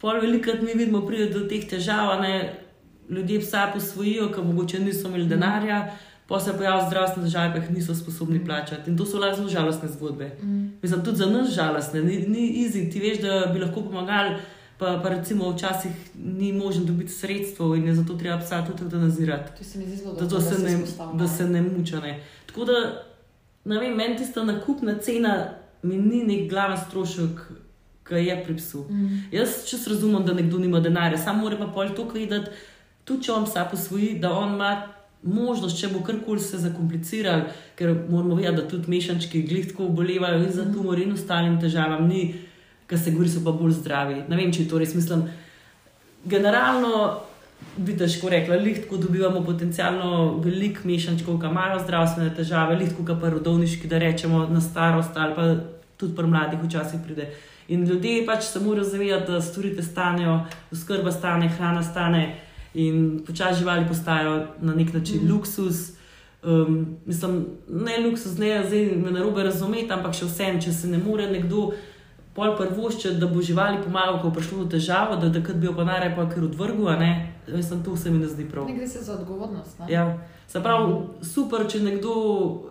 pol velikrat mi vidimo, pride do teh težav, ne ljudje psa posvojijo, ker mogoče niso imeli denarja. Pa se pojavijo zdravstvene težave, pa jih niso sposobni plačati. In to so zelo žalostne zgodbe. Mm. Mislim, tudi za nas žalostne, ni, ni easy. Ti veš, da bi lahko pomagali, pa, pa recimo včasih ni možno dobiti sredstev in je zato treba psa tudi eutanazirati. To se mi zdi zelo Da, dobro, to se ne, da se ne muča. Ne. Tako da, ne vem, meni tista nakupna cena mi ni nek glaven strošek, ki je pri psu. Mm. Jaz čas razumem, da nekdo nima denarja, samo mora pa pol to vedeti, tudi če on psa posvoji, da on ima možnost, če bo karkoli se zakompliciral, ker moramo vedeti, da tudi mešančki glitko obolevajo in za tumor in ostalim težavam, ni, ker se govori, so pa bolj zdravi. Ne vem, če je to res mislim. Generalno bi težko rekla, lihtko dobivamo potencialno veliko mešančkov, ki imajo zdravstvene težave, lihtko pa rodovniški, da rečemo na starost ali pa tudi pri mladih včasih pride. In ljudje pač se morajo zavedati, da storitve stanejo, oskrba stane, hrana stane in počasi živali postajajo na nek način mm. luksus. Um, mislim, ne luksus, ne zdaj me narobe razumeti, ampak še vsem, če se ne more nekdo pol prvoščiti, da bo živali pomagal, ko bo prišlo do težav, da takrat bi jo pa najraje pa kar odvrgel, a ne, mislim, to se mi ne zdi prav. Ne gre se za odgovornost. Ne? Ja. Se pravi, super, če nekdo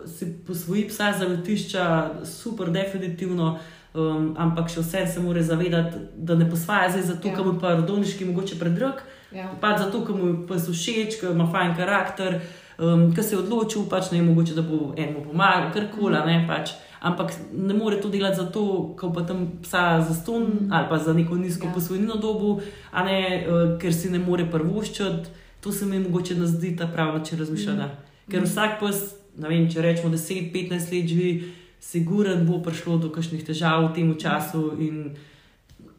si posvoji psa za vetišča, super, definitivno. Um, ampak še vse se mora zavedati, da ne posvaja zdaj zato, Ja. ker mu je pa rodovniški mogoče predrog, Ja. pač zato, ker mu je pa všeč, ker ima fajn karakter, um, ker se je odločil, pač ne mogoče, da bo enemu pomagal, kar koli, ne pač. Ampak ne more to delati zato, ker pa tam psa za ston mm. ali pa za neko nizko Ja. posvojilno dobu, a ne uh, ker si ne more prvoščiti. To se mi mogoče ne zdi ta pravi način razmišljanja. Mm. Ker vsak pes, ne vem, če rečemo 10-15 let živi, siguren bo prišlo do kakšnih težav v tem času. In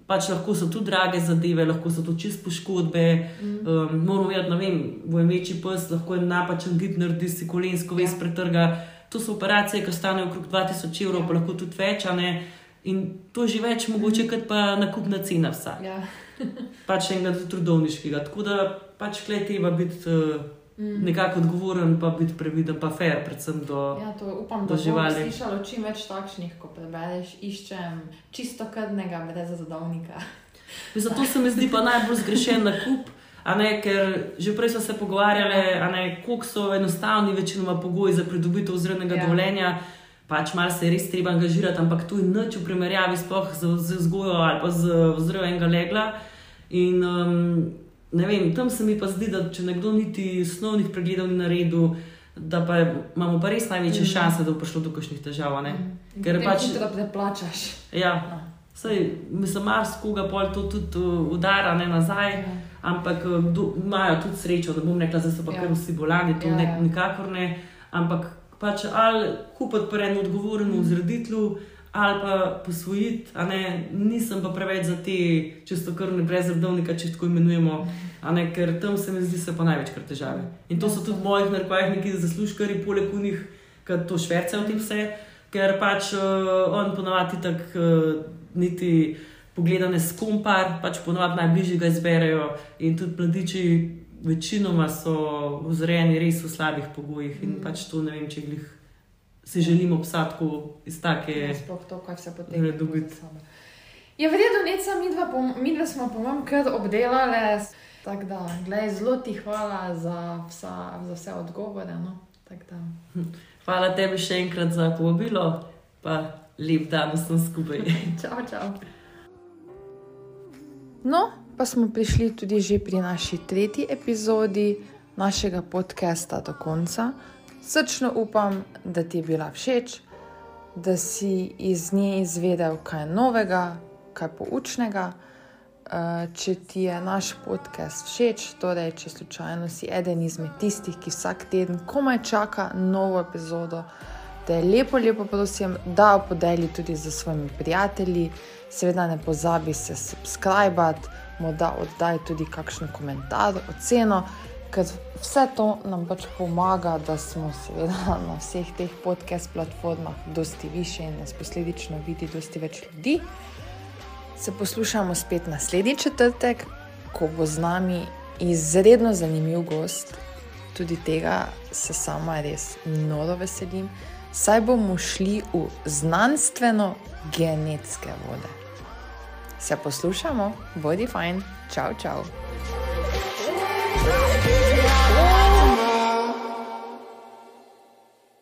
pač lahko so tudi drage zadeve, lahko so tudi čist poškodbe. Mm. Um, moramo vedeti, ne vem, bo večji pes, lahko je napačen gib naredi, si kolensko ves Ja. pretrga. To so operacije, ki stanejo okrog 2000 evrov, Ja. pa lahko tudi več. In to je že več, mogoče, kot pa nakupna cena vsa. Ja. Pač enega trudovniškega. Tako da pač klej treba biti uh, Mm. nekako odgovoren, pa biti previden, pa fair, predvsem do. Ja, to upam, da do bo živali. slišalo čim več takšnih, ko prebereš, iščem čisto krvnega, brez zadovnika. Zato se mi zdi pa najbolj zgrešen nakup. Ne, ker že prej smo se pogovarjali, a ne, koliko so enostavni, večinoma pogoji za pridobitev vzrednega Ja. ja. dovoljenja. Pač malo se je res treba angažirati, ampak to je nič v primerjavi sploh z, z vzgojo ali pa z vzrejo enega legla. In um, ne vem, tam se mi pa zdi, da če nekdo niti osnovnih pregledov ni naredil, da pa imamo pa res največje mm. šanse, da bo prišlo do kakšnih težav. ne. Ker pač pač- hitro preplačaš. Ja, No. Sej, mislim, marsikoga pol to tudi uh, udara ne nazaj, Ja. Ampak uh, kdo- imajo tudi srečo, da bom rekla, da so pa Ja. kar vsi bolani, to Ja, ja, ja. ne, nikakor ne. Ampak pač ali kupiti pri enem odgovornem vzreditlu, ali pa posvojiti, ne, nisem pa preveč za te čistokrvne brezredovnike, če tako imenujemo, ne, ker tam se mi zdi, se pa največkrat težave. In to Ja, so tudi seveda. v mojih narekovajih neki zaslužkari, poleg unih, ki to šverce v tem vse, ker pač uh, on ponavadi tako uh, niti pogledane s kompar, pač ponovadi najbližje ga izberejo in tudi mladiči večinoma so vzrejeni res v slabih pogojih in Mm. pač to ne vem, če glih si želimo psa tako iz take. Ja, Sploh to, kaj. Ne dobiti. za sabo. Je vredno, neca, mi dva, mi dva smo, po mojem, kar obdelali. Tako da, glej, zelo ti hvala za, vsa, za vse odgovore. No? Da. Hvala tebi še enkrat za povabilo, pa lep dan vsem skupaj. Čau, čau. No, pa smo prišli tudi že pri naši tretji epizodi našega podcasta do konca. Srčno upam, da ti je bila všeč, da si iz nje izvedel kaj novega, kaj poučnega. Eh, če ti je naš podcast všeč, torej če slučajno si eden izmed tistih, ki vsak teden komaj čaka novo epizodo, te lepo, lepo prosim, da jo podeli tudi za svojimi prijatelji. Seveda ne pozabi se subskrbati, morda oddaj tudi kakšen komentar, oceno, ker vse to nam pač pomaga, da smo seveda na vseh teh podcast platformah dosti više in nas posledično vidi dosti več ljudi. Se poslušamo spet naslednji četrtek, ko bo z nami izredno zanimiv gost. Tudi tega se sama res noro veselim saj bomo šli v znanstveno-genetske vode. Se poslušamo, bodi fajn, čau, čau. you